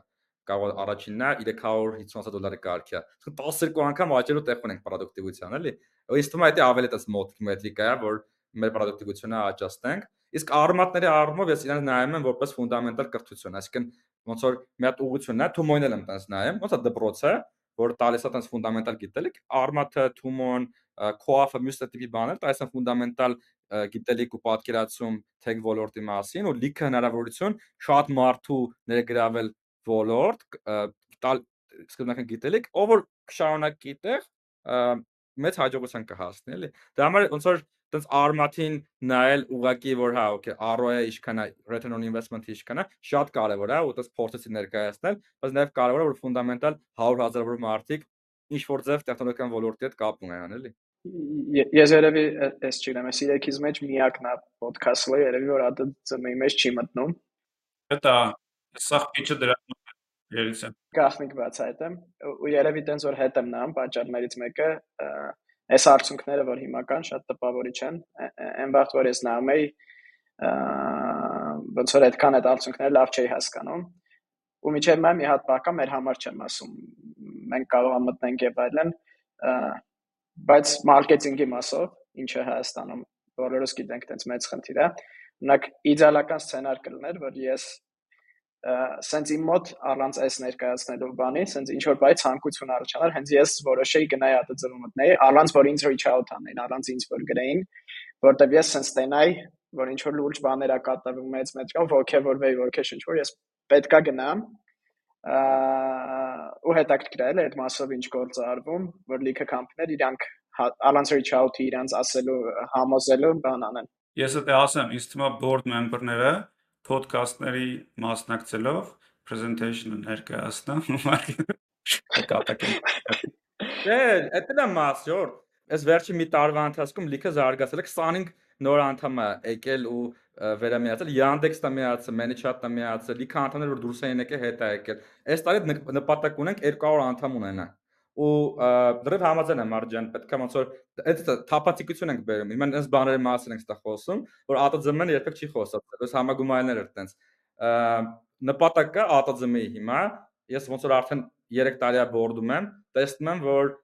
կարող առաջինն է 350 դոլարի կարգի է։ Իսկ 12 անգամ աճելու տեղ ունենք պրոդուկտիվության, էլի։ Ինձ թվում է դա ավելի տես մոտ մետրիկա է, որ մեր պրոդուկտիվությունը աճացնենք։ Իսկ արմատների առումով ես իրեն նայում եմ որպես ֆունդամենտալ կրթություն, այսինքն ոնց որ մի հատ ուղղությունն է, Թումոյն եմ տես նայեմ, ոնց է դպրոցը, որ տալիս է տես ֆունդամենտալ գիտելիք, արմատը, Թումոն, Coaf-ը մյուս տիպի բաներ, դա այսն ֆունդամենտալ գիտելիք ու պատկերացում tech ոլորտի մասին ու լիքը հնարավորություն շատ մարդու ներգրավել ոլորտ տալ սկզբնական գիտելիք, ով որ շարունակի այդտեղ մեծ հաջողության կհասնի, էլի։ Դա համար ոնց որ տենց արմաթին նայել ուղակի որ հա, օքեյ, ROI-ը ինչքան է, return on investment-ը ինչքան է, շատ կարևոր է ու տես փորձեցի ներկայացնել, բայց նաև կարևոր է որ ֆունդամենտալ 100 հազարավոր մարդիկ ինչ որ ձև տեխնոլոգիական ոլորտի հետ կապ ունենան, էլի։ Ես երևի այս չգիտեմ, այս երեքից մեջ միակն է ոդքասթը, երևի որ ադը ծմի մեջ չի մտնում։ Դա սա քիչը դրա երեցը։ Գախնիկ բաց այդեմ ու երևի տենց որ հետ եմ նայում պատճառներից մեկը այս արդյունքները որ հիմա կան շատ տպավորիչ են այն վաղ որ ես նայում էի ոնց որ այդքան այդ արդյունքները լավ չէի հասկանում ու միջև մայ մի հատ բակա մեր համար չեմ ասում մենք կարող ենք մտնենք եւ այլն բայց մարքեթինգի մասով, ինչը Հայաստանում բոլորս գիտենք, տենց մեծ խնդիր է։ Օրինակ իդեալական սցենար կլներ, որ ես սենց իմ մոտ առանց այս ներկայացնելու բանի, սենց ինչ որ բայ ցանկություն առաջանար, հենց ես որոշեի գնայի ԱՏՑ-ը մտնեի, առանց որ ինձ reach out անեին, առանց ինձ որ գրեին, որտեվ ես սենց տենայի, որ ինչ որ լուրջ բաներ ա կատարվում մեծ մեծ կամ ոգևորվեի, որ քեշ ինչ որ ես պետքա գնամ, ու հետաքրքրել է այդ մասով ինչ գործ արվում, որ լիքը կամպներ իրանք առանց reach out-ի իրանք ասելու համոզելու բան անեն։ Ես դա ասեմ, ինձ թվում է board member-ները podcast-ների մասնակցելով presentation-ը կատակ են։ Դե, դա է մասյոր։ Այս վերջի մի տարվա ընթացքում լիքը զարգացել է 25 նոր անդամ է եկել ու վերամիացել Yandex-ը միացել, ManyChat-ը միացել, լիքը անդամներ որ դուրս են եկել, հետ է եկել։ Այս տարի նպատակ ունենք 200 անդամ ունենալ ու դրիվ համաձայն եմ Մարջան, պետք է ոնց որ այդ թափացիկություն ենք բերում։ Հիմա այս բաների մասին ենք ստա խոսում, որ ATZM-ը երբեք չի խոսած, այս համագումարներ էր տենց։ Նպատակը ATZM-ի հիմա ես ոնց որ արդեն 3 տարի է բորդում եմ, տեսնում եմ, որ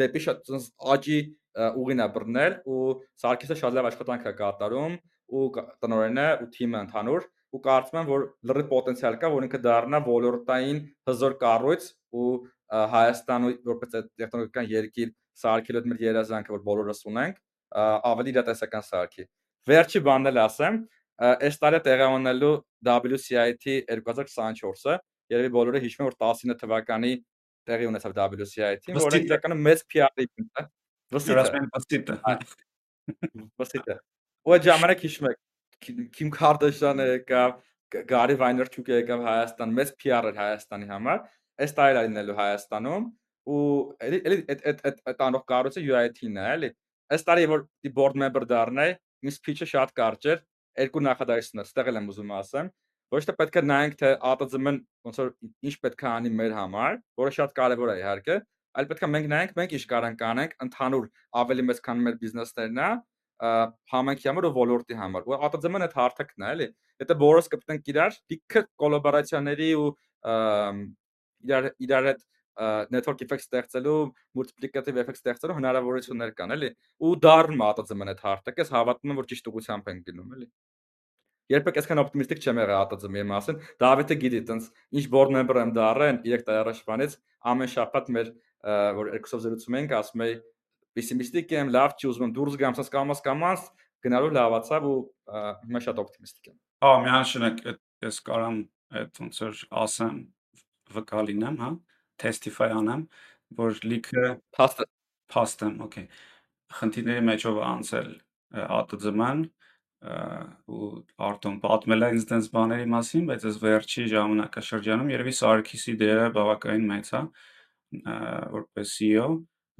դեպի շատ աճի ուղին է բռնել ու Սարգիսը շատ լավ աշխատանք է կատարում ու տնօրենը ու թիմը ընդհանուր ու կարծում եմ որ լրիվ պոտենցիալ կա որ ինքը դառնա ոլորտային հզոր կառույց ու Հայաստանը որպես տեխնոլոգիական երկիր սարքելով մեր երազանքը որ բոլորս ունենք ավելի իրատեսական սարքի։ Վերջի բանն էլ ասեմ, այս տարի տեղի ունենալու WCIT 2024-ը, երևի բոլորը հիշում են որ 19 թվականի տեղի ունեցավ WCIT-ին, որը իրականում մեծ PR-ի է։ Վստիտ վստիտը։ Վստիտը։ Ու այդ ժամանակ հիշում եք Քիմ Քարդաշյանը եկավ, Գարի Վայներչուկը եկավ Հայաստան, մեծ PR էր Հայաստանի համար։ Այս տարի լինելու Հայաստանում ու էլի էլի այդ այդ այդ անող կառույցը UIT-ն է, էլի։ Այս տարի որ board member դառնայի, իմ speech-ը շատ կարճ էր, երկու նախադասություններ, ստեղ եմ ուզում ասեմ, ոչ թե պետք է նայենք թե ATZ-ն ոնց որ ինչ պետք է անի մեր համար, որը շատ կարևոր է իհարկե, այլ պետք է մենք նայենք մենք ինչ կարող ենք անենք ընդհանուր ավելի մեծ քան մեր բիզնեսներն է, համայնքի համար ու ոլորտի համար։ Ու ATZ-ն այդ հարթակն է, էլի։ Եթե բոլորս կպտնենք իրար, լիքը կոլաբորացիաների ու իրար իրար հետ network effect ստեղծելու, multiplicative effect ստեղծելու հնարավորություններ կան, էլի։ Ու դառնում ATZ-ն այդ հարթակը, ես հավատում եմ, որ ճիշտ ուղղությամբ ենք գնում, էլի երբեք այսքան օպտիմիստիկ չեմ եղել ATZ-ի մասին։ Դավիթը գիտի, տենց ինչ board member եմ դառել 3 տարի առաջ բանից ամեն շաբաթ մեր որ երկուսով զրուցում ենք, ասում էի պեսիմիստիկ եմ, լավ չի ուզում դուրս գամ, ասես կամաս կամաս գնալու լավացավ ու հիմա շատ օպտիմիստիկ եմ։ Հա, միանշանակ ես կարամ այդ ոնց որ ասեմ վկալինեմ, հա, testify անեմ, որ լիքը փաստը փաստեմ, okay։ Խնդիրների մեջով անցել ATZ-ման ու Արտոն պատմել է ինձ դες բաների մասին, բայց այս վերջի ժամանակաշրջանում երևի Սարգիսի դերը բավականին մեծ է որպես CEO,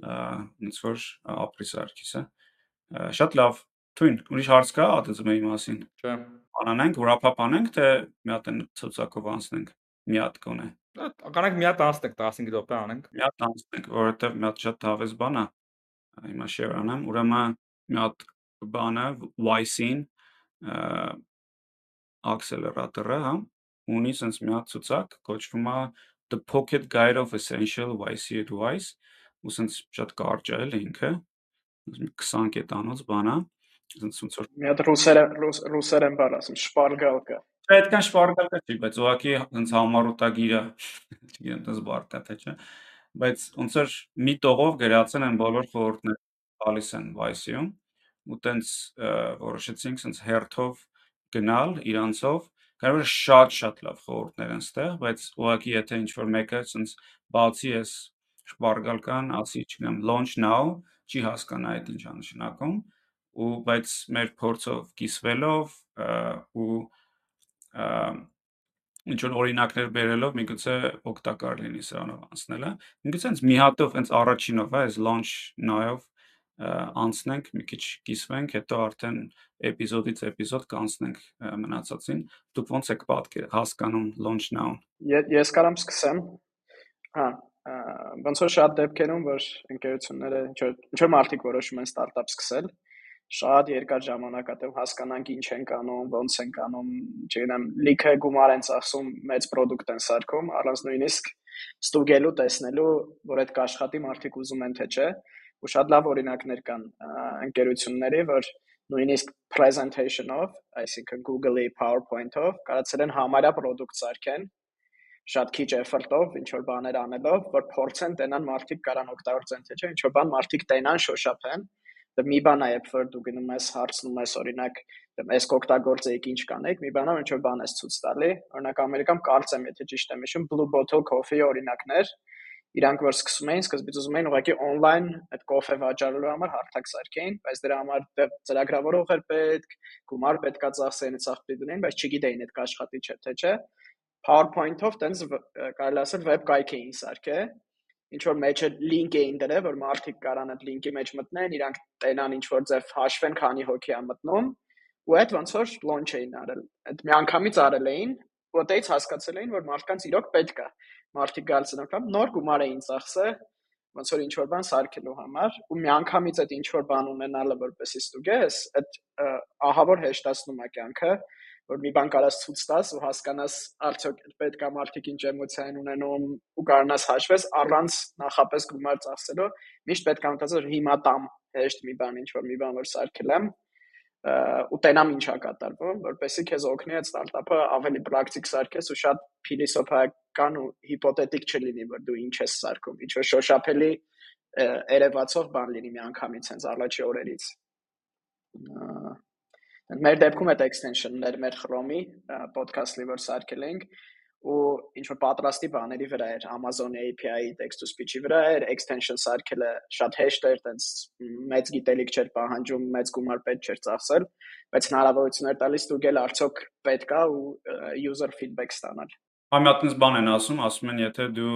ոնց որ ապրի Սարգիսը։ Շատ լավ։ Թույն, ուրիշ հարց կա ԱՏԶՄ-ի մասին։ Չէ։ Անանենք, wrap-up անենք, թե մի հատ են ցուցակով անցնենք։ Մի հատ կոնե։ Կանանք մի հատ անցնենք 15 րոպե անենք։ Մի հատ անցնենք, որովհետև մի հատ շատ հավես բան է։ Հիմա share անեմ, ուրեմն մի հատ բանը YC-ին ակսելերատորը, հա, ունի sense մի հատ ցուցակ, կոչվում է The Pocket Guide of Essential YC Advice, ու sense շատ կարճ է ինքը, 20 կետանոց բան է, sense ոնց որ մի հատ ռուսերեն ռուսերեն բառ ասում, շպարգալկա։ Չէ, այդքան շպարգալկա չի, բայց ուղղակի sense համառուտագիր [laughs] է, չգիտեմ, դες բառ կա թե չէ, բայց ոնց որ մի տողով գրացել են բոլոր խորհուրդները տալիս են YC-ում ու տենց որոշեցինք sense հերթով գնալ իրանցով կարող է շատ-շատ լավ խորհուրդներ են ստեղ, բայց ուղղակի եթե ինչ որ մեկը sense բացի էս շպարգալկան ասի, չգիտեմ, launch now, չի հասկանա այդ ինչ անշնակում ու բայց մեր փորձով կիսվելով ու ինչ որ օրինակներ բերելով միգուցե օգտակար լինի սրանով անցնելը։ Միգուցե հենց մի հատով հենց առաջինով է, այս launch now-ով անցնենք, մի քիչ կիսվենք, հետո արդեն էպիզոդից էպիզոդ կանցնենք մնացածին։ Դուք ո՞նց եք պատկեր հասկանում launch now։ Ես կարամ սկսեմ։ Հա, ոնց որ շատ դեպքերում, որ ընկերությունները ինչ որ ինչ որ մարդիկ որոշում են ստարտափ սկսել, շատ երկար ժամանակ ատեմ հասկանանք ինչ են անում, ոնց են անում, չգիտեմ, լիքը գումար են ծախսում, մեծ product են սարքում, առանց նույնիսկ ստուգելու, տեսնելու, որ այդ կաշխատի մարդիկ ուզում են թե չէ ու շատ լավ օրինակներ կան ընկերությունների, որ նույնիսկ presentation-ով, այսինքն Google-ի PowerPoint-ով կարացել են համարյա product սարքեն շատ քիչ effort-ով, ինչ որ բաներ անելով, որ փորձեն տենան մարդիկ կարան օգտագործեն թե չէ, ինչ որ բան մարդիկ տենան շոշափեն, դե մի բան է, երբ որ դու գնում ես հարցնում ես օրինակ, դե այս կօգտագործեիք ինչ կանեք, մի բան է, ինչ որ բան ես ցույց տալի, օրինակ Ամերիկայում կարծեմ, եթե ճիշտ եմ հիշում, Blue Bottle Coffee-ի օրինակներ, իրանք որ սկսում էին, սկզբից ուզում էին ուղղակի on-line այդ կոֆե վաճառելու համար հարթակ սարքեին, բայց դրա համար դե ծրագրավորող էր պետք, գումար պետքա ծախսեին, ցախ դինեն, բայց չգիտեին այդ կաշխատի չէ թե չէ։ PowerPoint-ով տենց կարելի ասել վեբ կայք էին սարքե, ինչ որ մեջը link էին դրել, որ մարդիկ կարան այդ link-ի մեջ մտնեն, իրանք տենան ինչ որ ձև հաշվեն, քանի հոգի է մտնում, ու այդ ոնց որ launch էին արել։ Այդ միանգամից արել էին, դից հասկացել էին, որ մարդկանց իրոք պետք է մարդիկ գալիս են կամ նոր գումար էին ծախսել ոնց որ ինչ որ բան սարքելու համար ու միանգամից այդ ինչ որ բան ունենալը որպեսի ստուգես այդ ահավոր հեշտացնում է կյանքը որ մի բան կարաս ցույց տաս ու հասկանաս արդյոք պետք է մարդիկ ինչ էմոցիա են ունենում ու կարողանաս հաշվես առանց նախապես գումար ծախսելու միշտ պետք է մտածել որ հիմա տամ հեշտ մի բան ինչ որ մի բան որ սարքել եմ ու տենամ ինչա կատարվում, որպեսզի քեզ օգնի այդ ստարտափը ավելի պրակտիկ սարքես ու շատ փիլիսոփայական ու հիպոթետիկ չլինի, որ դու ինչ ես սարքում, ինչ որ շոշափելի երևացող բան լինի մի անգամից հենց առաջի օրերից։ Մեր դեպքում այդ extension-ներ մեր Chrome-ի podcast-ի որ սարքել ենք ու ինչ որ պատրաստի բաների վրա էր Amazon API text to speech-ի վրա էր extension սարքելը շատ հեշտ էր տենց մեծ գիտելիք չէր պահանջում մեծ գումար պետք չէր ծախսել բայց հնարավորություն էր տալիս ստուգել արդյոք պետքա ու user feedback ստանալ Համյատնից բան են ասում, ասում են, եթե դու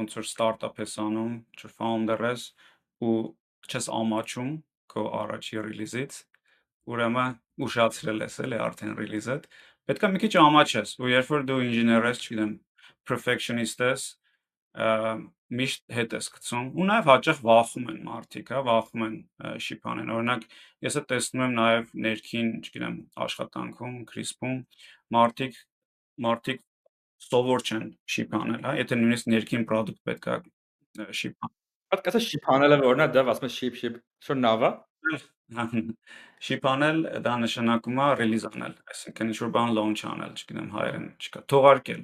ոնց որ ստարտափ ես անում, չէ՞ founder ես ու չես ամաչում քո առաջի ռիլիզից, ուրեմն ուշացրել ես էլի արդեն ռիլիզը, պետքա մի քիչ ամաչես, ու երբ որ դու ինժեներ ես, չգիտեմ, perfectionist ես, միշտ հետ ես գցում ու նաև հաճախ վախում են մարդիկ, հա, վախում են շիփանեն։ Օրինակ, ես էլ տեսնում եմ նաև ներքին, չգիտեմ, աշխատանքում, CRISP-ում մարդիկ մարդիկ սովոր չեն շիփանել, հա, եթե նույնիսկ ներքին product պետքա շիփան։ Բայց կասես շիփանելը է, դա ասում է շիփ շիփ, շո նավա։ Շիփանել դա նշանակում է ռելիզ անել, այսինքն ինչ որ բան launch անել, չգիտեմ հայերեն չկա, թողարկել։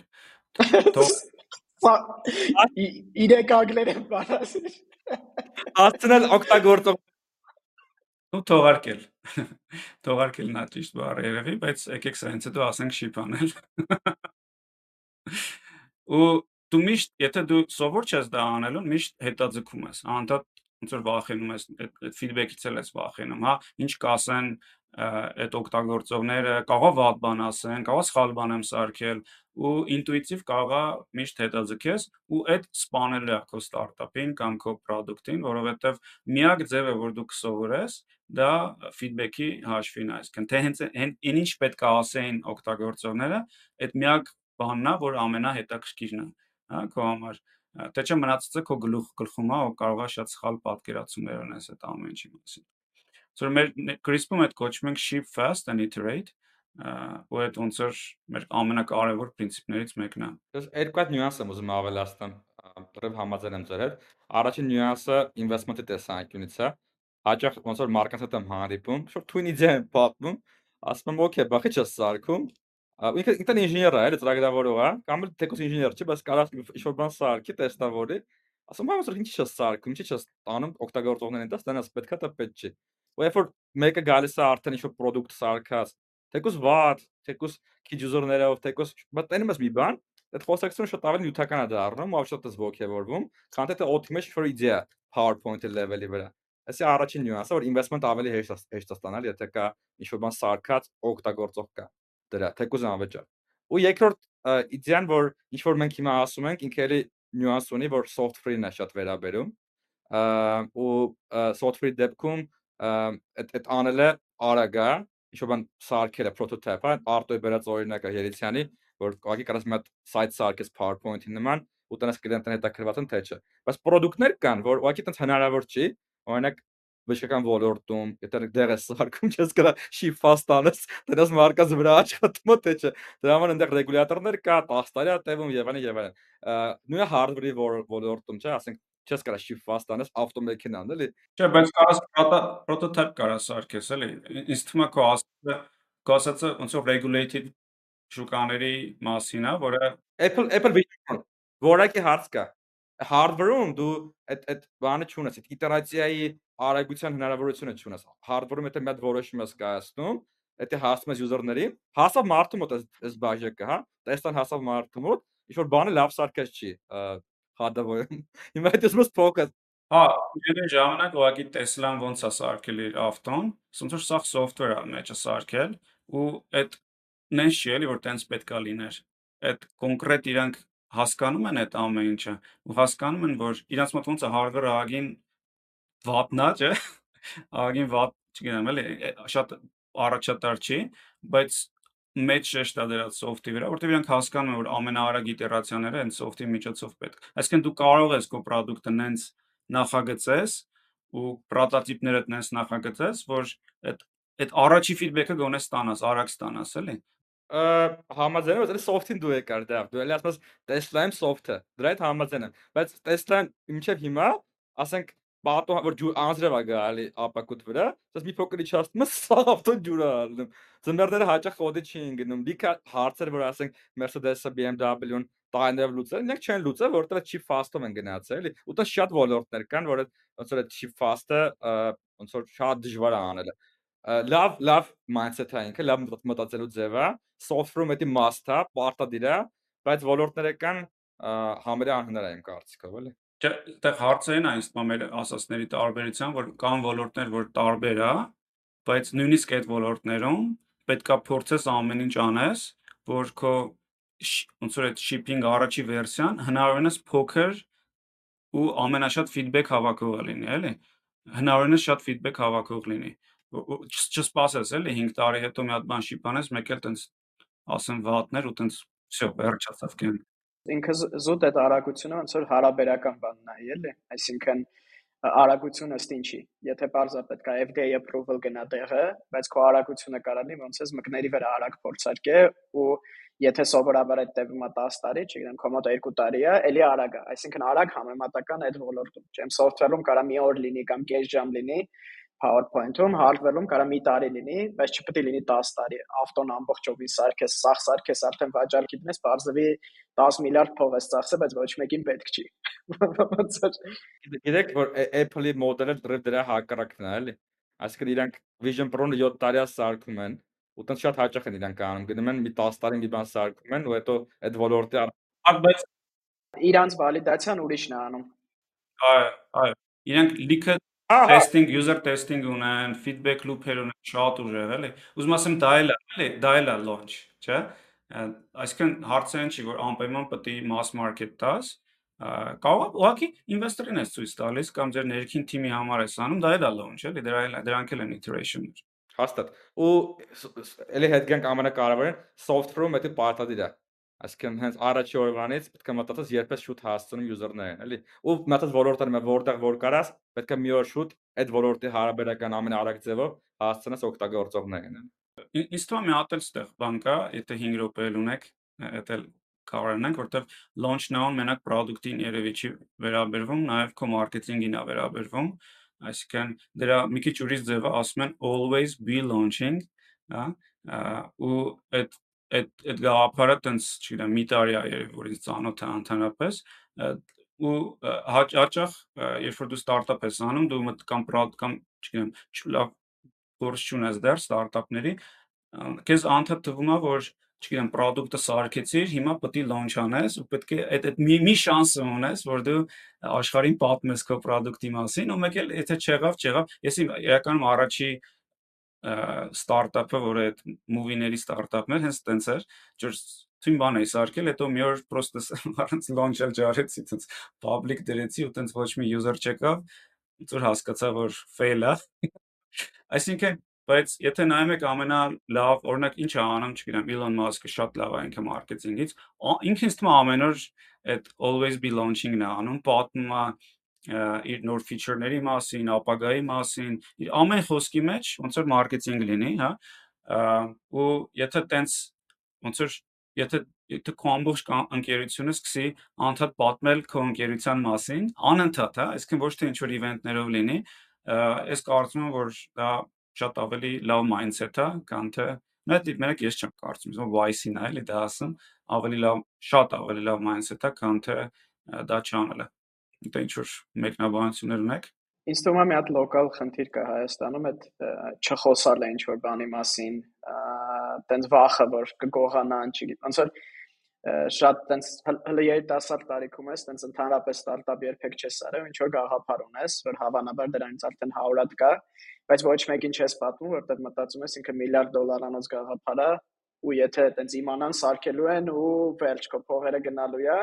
Իրեք անգլերեն բառասեր։ Հասցնել օգտագործող ու թողարկել։ Թողարկելն է ճիշտ բառը երևի, բայց եկեք սրանից հետո ասենք շիփանել։ Ու դու միշտ, եթե դու սովոր չես դա անելուն, միշտ հետաձգում ես, անդադ ոնց որ վախենում ես, այդ ֆիդբեքից էլ ես վախենում, հա, ինչ կասեն այդ օգտագործողները, կարող վատ բան ասեն, կարող սխալ բան եմ սարքել ու ինտուիտիվ կարողա միշտ հետաձգես ու այդ սպանելու է քո ստարտափին կամ քո product-ին, որովհետև միակ ձևը, որ դու կսովորես, դա ֆիդբեքի հաշվին այսինքն թե հենց այն ինչ պետք է ասեին օգտագործողները, այդ միակ բանն է, որ ամենահետաքրքիրն է, հա, քո համար Թե չէ մնացածը քո գլուխ գլխում է, ու կարող է շատ սխալ պատկերացումներ ունես այդ ամեն ինչի մասին։ Ցոր մեր CRISPR-ում այդ կոչվում ենք ship fast and iterate ու այդ ոնց որ մեր ամենակարևոր principներից մեկն է։ Ես երկու հատ նյուանս եմ ուզում ավելացնել, որով համաձայն եմ ձեր հետ։ Առաջին նյուանսը investment-ի տեսանկյունից է։ Հաճախ ոնց որ մարքեթինգ հետ եմ հանդիպում, շուտ թույնի ձեմ պատմում, ասում եմ, օքեյ, բախի չես սարքում, ինքը ինքն ինժեներ է, էլի ծրագրավորող է, կամ էլ թեկուս ինժեներ չի, բայց կարա ինչ-որ բան սարքի, տեստավորի, ասում եմ, որ ինչի՞ չես սարքում, ինչի՞ չես տանում օգտագործողներին դաս, դրանց պետքա դա պետք չի։ Ու երբ որ մեկը գալիս է արդեն ինչ-որ product սարքած, թեկուս վատ, թեկուս քիչ user-ներով, թեկուս, բայց տենում ես մի բան, այդ խոսակցությունը շատ ավելի նյութական է դառնում, ու շատ ես ողջևորվում, քան թե օդի մեջ ինչ-որ իդեա PowerPoint-ի level-ի վրա։ Այսի առաջին նյուանսը, որ investment ավելի հեշտ է ստանալ, եթե կա ինչ-որ բան սարքած օգտագործող կա դրա թեկուզ անվճար։ Ու երկրորդ իդեան, որ ինչ որ մենք հիմա ասում ենք, ինքը էլի նյուանս ունի, որ soft free-ն է շատ վերաբերում։ ու soft free դեպքում այդ այդ անելը արագ է, ինչ որ բան սարքելը prototype-ը, արտոյ բերած օրինակը Երիցյանի, որ կողքի կարաս մի հատ site սարքես PowerPoint-ի նման, ու տնես կլիենտն հետաքրված են թե չէ։ Բայց product-ներ կան, որ ուղղակի տենց հնարավոր չի, օրինակ բժշկական ոլորտում, եթե դեր ես սարքում, չես գնա շիֆաստ անես, դրանց մարկած վրա աշխատում թե չէ։ Դրա համար այնտեղ ռեգուլյատորներ կա, տաստարյա տևում եւ այլն եւ այլն։ Նույնը hardware-ի ոլորտում չէ, ասենք չես կարա շիֆաստ անես ավտոմեքենան, էլի։ Չէ, բայց կարաս prototype կարաս սարքես, էլի։ Ինձ թվում է քո ասածը, քո ասածը ոնց որ regulated շուկաների մասին է, որը Apple Apple Vision որակի հարց կա hardware-ում դու այդ այդ բանը չունես, այդ իտերացիայի արագության հնարավորությունը չունես։ Hardware-ում եթե մի հատ որոշում ես կայացնում, եթե հասնում ես user-ների, հասավ մարդու մոտ այս բաժակը, հա, տեսան հասավ մարդու մոտ, ինչ որ բանը լավ սարքած չի, հադավորում։ [laughs] Հիմա այդ ես focus Հա, իրեն ժամանակ ուղղակի Tesla-ն ոնց է սարքել իր ավտոն, ոնց որ սա software-ը մեջը սարքել ու այդ նենց չի էլի որ տենց պետքա լիներ։ Այդ կոնկրետ իրանք հասկանում են այդ ամեն ինչը ու հասկանում են որ իրանց մոտ ոնց է hardware-ը ագին վատնա, չէ։ Ագին վատ, չգիտեմ, էլի շատ առաջատար չի, բայց մեծ շեշտ է դրած soft-ի վրա, որտեղ իրանք հասկանում են որ ամենաարագ իտերացիաները այն soft-ի միջոցով պետք։ Այսինքն դու կարող ես քո product-ը նենց նախագծես ու պրոտոտիպներդ նենց նախագծես, որ այդ այդ առաջի ֆիդբեքը գոնե ստանաս, արագ ստանաս, էլի համաձայն եմ, որ soft-ին դու եկար դա։ Դու էլի ասես Tesla-ին soft-ը։ Դրա հետ համաձայն եմ, բայց Tesla-ն ինչեւ հիմա, ասենք պատո որ ջուր անձրև է գալի ապակուտ վրա, ասես մի փոքր իջացնում ես, սա ավտո ջուր է ալնում։ Ձմեռները հաճախ օդի չի գնում։ Լիքը հարցեր, որ ասենք Mercedes-ը, BMW-ն տայներով լուծել, նրանք չեն լուծել, որովհետեւ chip fast-ով են գնացել, էլի։ Ու դա շատ ոլորտներ կան, որ ոնց որ այդ chip fast-ը ոնց որ շատ դժվար է անելը։ լավ լավ mindset է ինքը, լավ մտածելու ձև է, software-ում էդի must-ը, պարտադիր է, բայց ոլորտները կան համարյա անհնար է իմ կարծիքով, էլի։ Չէ, այդտեղ հարցը այն է թվում է ասածների տարբերության, որ կան ոլորտներ, որ տարբեր է, բայց նույնիսկ այդ ոլորտներում պետքա փորձես ամեն ինչ անես, որ քո ոնց որ այդ shipping առաջի վերսիան հնարավորինս փոքր ու ամենաշատ feedback հավաքողը լինի, էլի։ Հնարավորինս շատ feedback հավաքող լինի չսպասես էլի 5 տարի հետո մի հատ բան շիփանես, մեկ էլ տենց ասեն վատներ ու տենց всё, վերջացավ կեն։ Ինքը զուտ այդ արագությունը ոնց որ հարաբերական բանն է, էլի, այսինքն արագությունը ըստ ինչի։ Եթե բարձա պետք է FDA approval գնա տեղը, բայց քո արագությունը կարանի ոնց էս մկների վրա արագ փորձարկե ու եթե սովորաբար այդ տևում է 10 տարի, չգիտեմ, կոմոդ 2 տարի է, ելի արագ է։ Այսինքն արագ համեմատական այդ ոլորտում։ Չեմ software-ում կարա մի օր լինի կամ կես ժամ լինի, PowerPoint-ում, hardware-ում կարա մի տարի լինի, բայց չպետք է լինի 10 տարի։ Ավտոն ամբողջովին սարքես, սախ սարքես, արդեն վաճառքի դնես, բարձրվի 10 միլիարդ փող ես ծախսել, բայց ոչ մեկին պետք չի։ Ոնց է։ Գիտեք, որ Apple-ի մոդելը դրել դրա հակառակն է, էլի։ Այսինքն իրանք Vision Pro-ը 7 տարիա սարքում են, ու տենց շատ հաճախ են իրանք անում։ Գնում են մի 10 տարի մի բան սարքում են ու հետո այդ ոլորտի բայց իրանց վալիդացիան ուրիշն է անում։ Այո, այո։ Իրանք լիքը testing, user testing ունեն, feedback loop-եր ունեն շատ ուժեղ, էլի։ Ուզում ասեմ դա էլ է, էլի, դա էլ է launch, չէ՞։ Այսինքն հարցը այն չի, որ անպայման պետք է mass market տաս, կարող է ուղղակի investor-ին ես ցույց տալիս կամ ձեր ներքին թիմի համար ես անում, դա էլ է launch, էլի, դրա էլ դրանք էլ են iteration-ներ։ Հաստատ։ Ու էլի հետ գանք ամենակարևորը software-ում դա պարտադիր է Այսինքն հենց առաջի օրվանից պետք է մտածես երբես շուտ հասցնում յուզերներին, էլի։ Ու մտածես ոլորտը մե որտեղ որ կարաս, պետք է մի օր շուտ այդ ոլորտի հարաբերական ամենարագ ձևով հասցնես օգտագործողներին։ Ինձ թվում է մի հատ էլ ստեղ բան կա, եթե 5 րոպե ունեք, դա կարող ենք, որտեղ launch now-ն մենակ product-ին երևի չի վերաբերվում, նաև քո մարքեթինգին է վերաբերվում, այսինքն դրա մի քիչ ուրիշ ձևը ասում են always be launching, հա, ու այդ այդ այդ գաղափարը տենց, չգիտեմ, մի տարի է երևի որ ինձ ծանոթ է ընդհանրապես ու հաճախ երբ որ դու ստարտափ ես անում, դու մտ կամ պրոդ կամ չգիտեմ, լավ գործ չունես դեռ ստարտափների, քեզ անդադ թվում է որ չգիտեմ, product-ը սարքեցիր, հիմա պետք է launch անես ու պետք է այդ այդ մի մի շանս ունես, որ դու աշխարհին պատմես քո product-ի մասին, ու մեկ էլ եթե չեղավ, չեղավ։ Ես իրականում առաջի ստարտափը, որը այդ մուվիների ստարտափն էր, հենց տենց էր, ջուրս թույն բան էի սարքել, հետո մի օր պրոստը առանց launch-ել ջարեցի, տենց public դրեցի ու տենց ոչ մի user չեկավ, ոնց որ հասկացա, որ fail է։ Այսինքն, բայց եթե նայում եք ամենալավ, օրինակ ինչ է անում, չգիտեմ, Elon Musk-ը շատ լավ է ինքը մարքեթինգից, ինքը ինձ թվում ամեն օր այդ always be launching-ն է անում, պատմում է իր նոր feature-ների մասին, ապագայի մասին, իր ամեն խոսքի մեջ ոնց որ մարքեթինգ լինի, հա, ու եթե տենց ոնց որ եթե եթե քո ամբողջ ընկերությունը սկսի անդադ պատմել քո ընկերության մասին, անընդհատ, հա, այսինքն ոչ թե ինչ որ իվենտներով լինի, ես կարծում եմ, որ դա շատ ավելի լավ mindset է, քան թե Մեծ մենակ ես չեմ կարծում, YC-ն է, էլի դա ասում, ավելի լավ, շատ ավելի լավ mindset է, քան թե դա չանելը։ Դա ինչ որ մեկնաբանություններ ունեք։ Ինձ թվում է մի հատ լոկալ խնդիր կա Հայաստանում այդ չխոսալը ինչ որ բանի մասին, տենց վախը որ կգողանան, չգիտեմ, ոնց որ շատ տենց հələ երիտասարդ տարիքում ես, տենց ընդհանրապես ստարտափ երբեք չես արել, ինչ որ գաղափար ունես, որ հավանաբար դրանից արդեն 100 հատ կա, բայց ոչ մեկին չես պատմում, որտեղ մտածում ես ինքը միլիարդ դոլարանոց գաղափար է, ու եթե տենց իմանան սարքելու են ու վերջ կո փողերը գնալու է,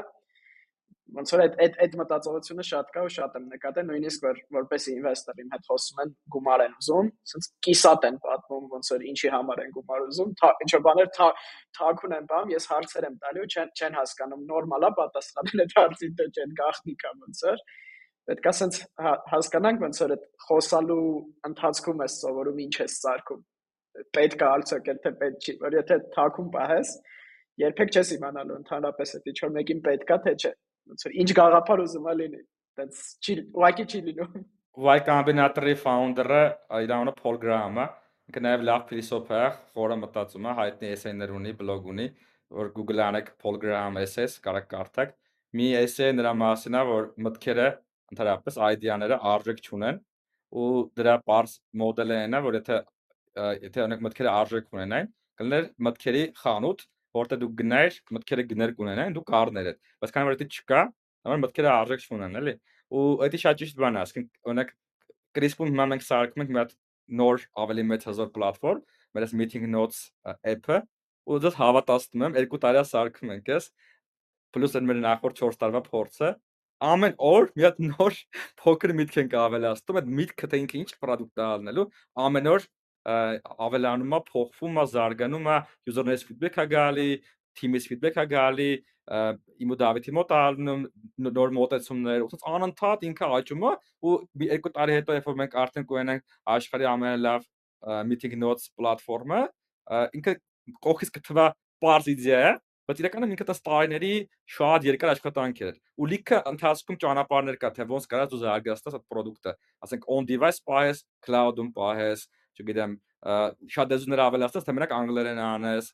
ոնց որ այդ այդ այդ մտածողությունը շատ կա ու շատ եմ նկատել նույնիսկ որ որպես ինվեստոր իմ հետ խոսում են գումար են ուզում ասենց կիսատ են պատմում ոնց որ ինչի համար են գումար ուզում ինչ որ բաներ թաքուն են բամ ես հարցեր եմ տալու չեն չեն հասկանում նորմալ է պատասխանել այդ հարցին թե չեն գախնի կամ ոնց որ պետք է ասենց հասկանանք ոնց որ այդ խոսալու ընթացքում ես սովորում ինչ ես սարքում պետք է ալցոկել թե պետք չի որ եթե թաքուն պահես երբեք չես իմանալու ընդհանրապես այդ ինչ որ մեկին պետքա թե չէ ինչ գաղափար ուզում է լինի դից չի ուղակի չի լինում Y Combinator-ի founder-ը իր անունը Paul Graham-ը ինքը նաև լավ փիլիսոփա է, խորը մտածում է, հայտնի էսեյներ ունի, բլոգ ունի, որ Google-ը անեք Paul Graham essays, կարակ կարդաք։ Մի essay նրա մասին է, որ մտքերը ընդհանրապես idea-ները արժեք չունեն ու դրա parse մոդելը այն է, որ եթե եթե օրինակ մտքերը արժեք ունենային, կլներ մտքերի խանութ, որտեղ դու գներ, մտքերը գներ կունենային, դու կառներ այդ։ Բայց քանի որ դա չկա, համար մտքերը արժեք չունեն, էլի։ Ու դա շատ ճիշտ բան է, ասենք օրինակ Crisp-ում հիմա մենք սարքում ենք մի հատ նոր ավելի մեծ հզոր պլատֆորմ, մեր այս Meeting Notes app-ը, ու դες հավատացնում եմ, երկու տարի սարքում ենք, ես պլյուս այն մեր նախորդ 4 տարվա փորձը, ամեն օր մի հատ նոր փոքր միտք ենք ավելացնում, այդ միտքը թե ինքը ինչ product է ալնելու, ամեն օր ավելանում է, փոխվում է, զարգանում է, user-ներից feedback-ը գալի, team-ից feedback-ը գալի, իմ ու Դավիթի մոտ ալնում նոր մոտեցումներ, ուսած անընդհատ ինքը աճում է ու երկու տարի հետո երբ որ մենք արդեն կունենանք աշխարհի ամենալավ meeting notes պլատֆորմը, ինքը կողքից կթվա པարզ իդեա է, բայց իրականում ինքը դա տարիների շատ երկար աշխատանք էր ու լիքը ընթացքում ճանապարհներ կա թե ոնց կարած ու զարգացնես այդ product-ը ասենք on device պահես cloud-ում պահես չգիտեմ շատ դեզուներ ավելացած թե մենակ անգլերեն անես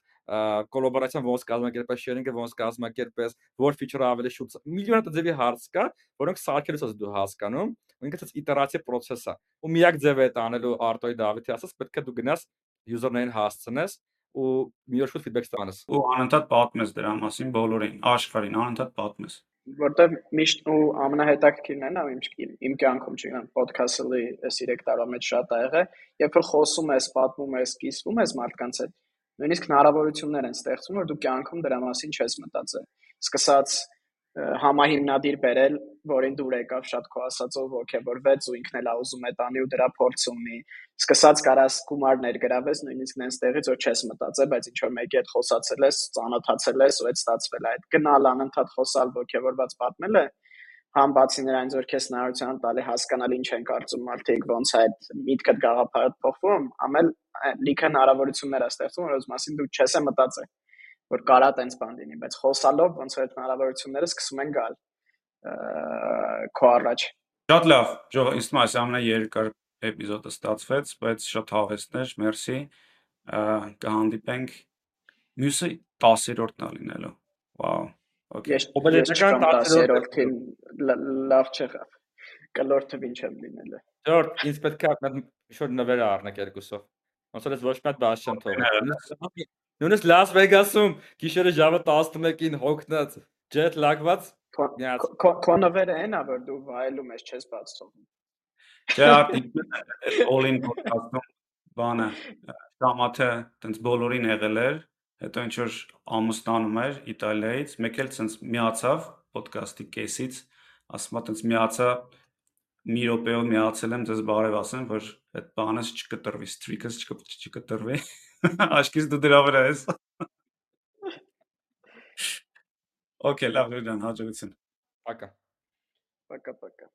կոլաբորացիան ոնց կազմակերպես sharing-ը ոնց կազմակերպես որ feature-ը ավելի շուտ միլիոն ձևի հարց կա որոնք սարքելուց ես դու հասկանում ցած իտերացիա process է ու միակ ձևը է տանելու Արտոյի Դավիթի ասած պետք է դու գնաս user-ներին հասցնես ու մի օր շուտ feedback ստանաս։ Ու անընդհատ պատմես դրա մասին բոլորին, աշխարհին, անընդհատ պատմես։ Որտեվ միշտ ու ամենահետաքրքիրն նա իմ իմ կյանքում չգիտեմ, podcast-ը այս 3 տարվա մեջ շատ ա եղել, երբ որ խոսում ես, պատմում ես, կիսվում ես մարդկանց հետ, նույնիսկ հնարավորություններ են ստեղծում, որ դու կյանքում դրա մասին չես մտածել։ Սկսած համահիմնադիր բերել, որին դուր եկավ շատ քո ասածով ողջևորվեց ու ինքն էլ ուզում է տանի ու դրա փորձ ունի։ Սկսած կարաս գումար ներգրավես նույնիսկ նենց տեղից որ չես մտածել, բայց ինչ որ մեկի հետ խոսացել ես, ծանոթացել ես ու այդ ստացվել է։ Այդ գնալ անընդհատ խոսալ ողջևորված պատմել է համ բացի նրանից որ քեզ նայության տալի հասկանալ ինչ են կարծում մարդիկ ոնց է այդ միտքդ գաղափարը փոխվում, ամեն լիքը հնարավորություններ է ստեղծում, որոնց մասին դու չես մտածել որ կարա տենց բան լինի, բայց խոսալով ոնց որ այդ հնարավորությունները սկսում են գալ քո առաջ։ Շատ լավ, թվում է այս ամենաերկար էպիզոդը ստացվեց, բայց շատ հավեսներ, մերսի։ Կհանդիպենք մյուսը 10-րդն է լինելու։ Վաու։ Okay։ Ես օբելետական 10-րդին լավ չեղավ։ Կլոր թվին չեմ լինել։ Ջորջ, ինձ պետք է շուտ նվեր առնեք երկուսով։ Ոնց որ ես ոչ մի հատ բաց չեմ թողել։ Նույնիսկ Լաս Վեգասում գիշերը ժամը 11-ին հոգնած jet lag-ված Կոնովերը այնա որ դու վայելում ես չես բաց թողնում։ Չէ, all-in podcast-ում բանը շամաթը տենց բոլորին եղել էր, հետո ինչ որ ամուսնանում էր Իտալիայից, մեկ էլ տենց միացավ podcast-ի կեսից, ասում է տենց միացա մի րոպեով միացել եմ ձեզ բարև ասեմ, որ այդ բանս չկտրվի, streak-ս չկտրվի։ [laughs] Aşkız դրա վրա ես։ [laughs] Okay, լավ, Լուրյան, հաջողություն։ Пока։ Пока-пока։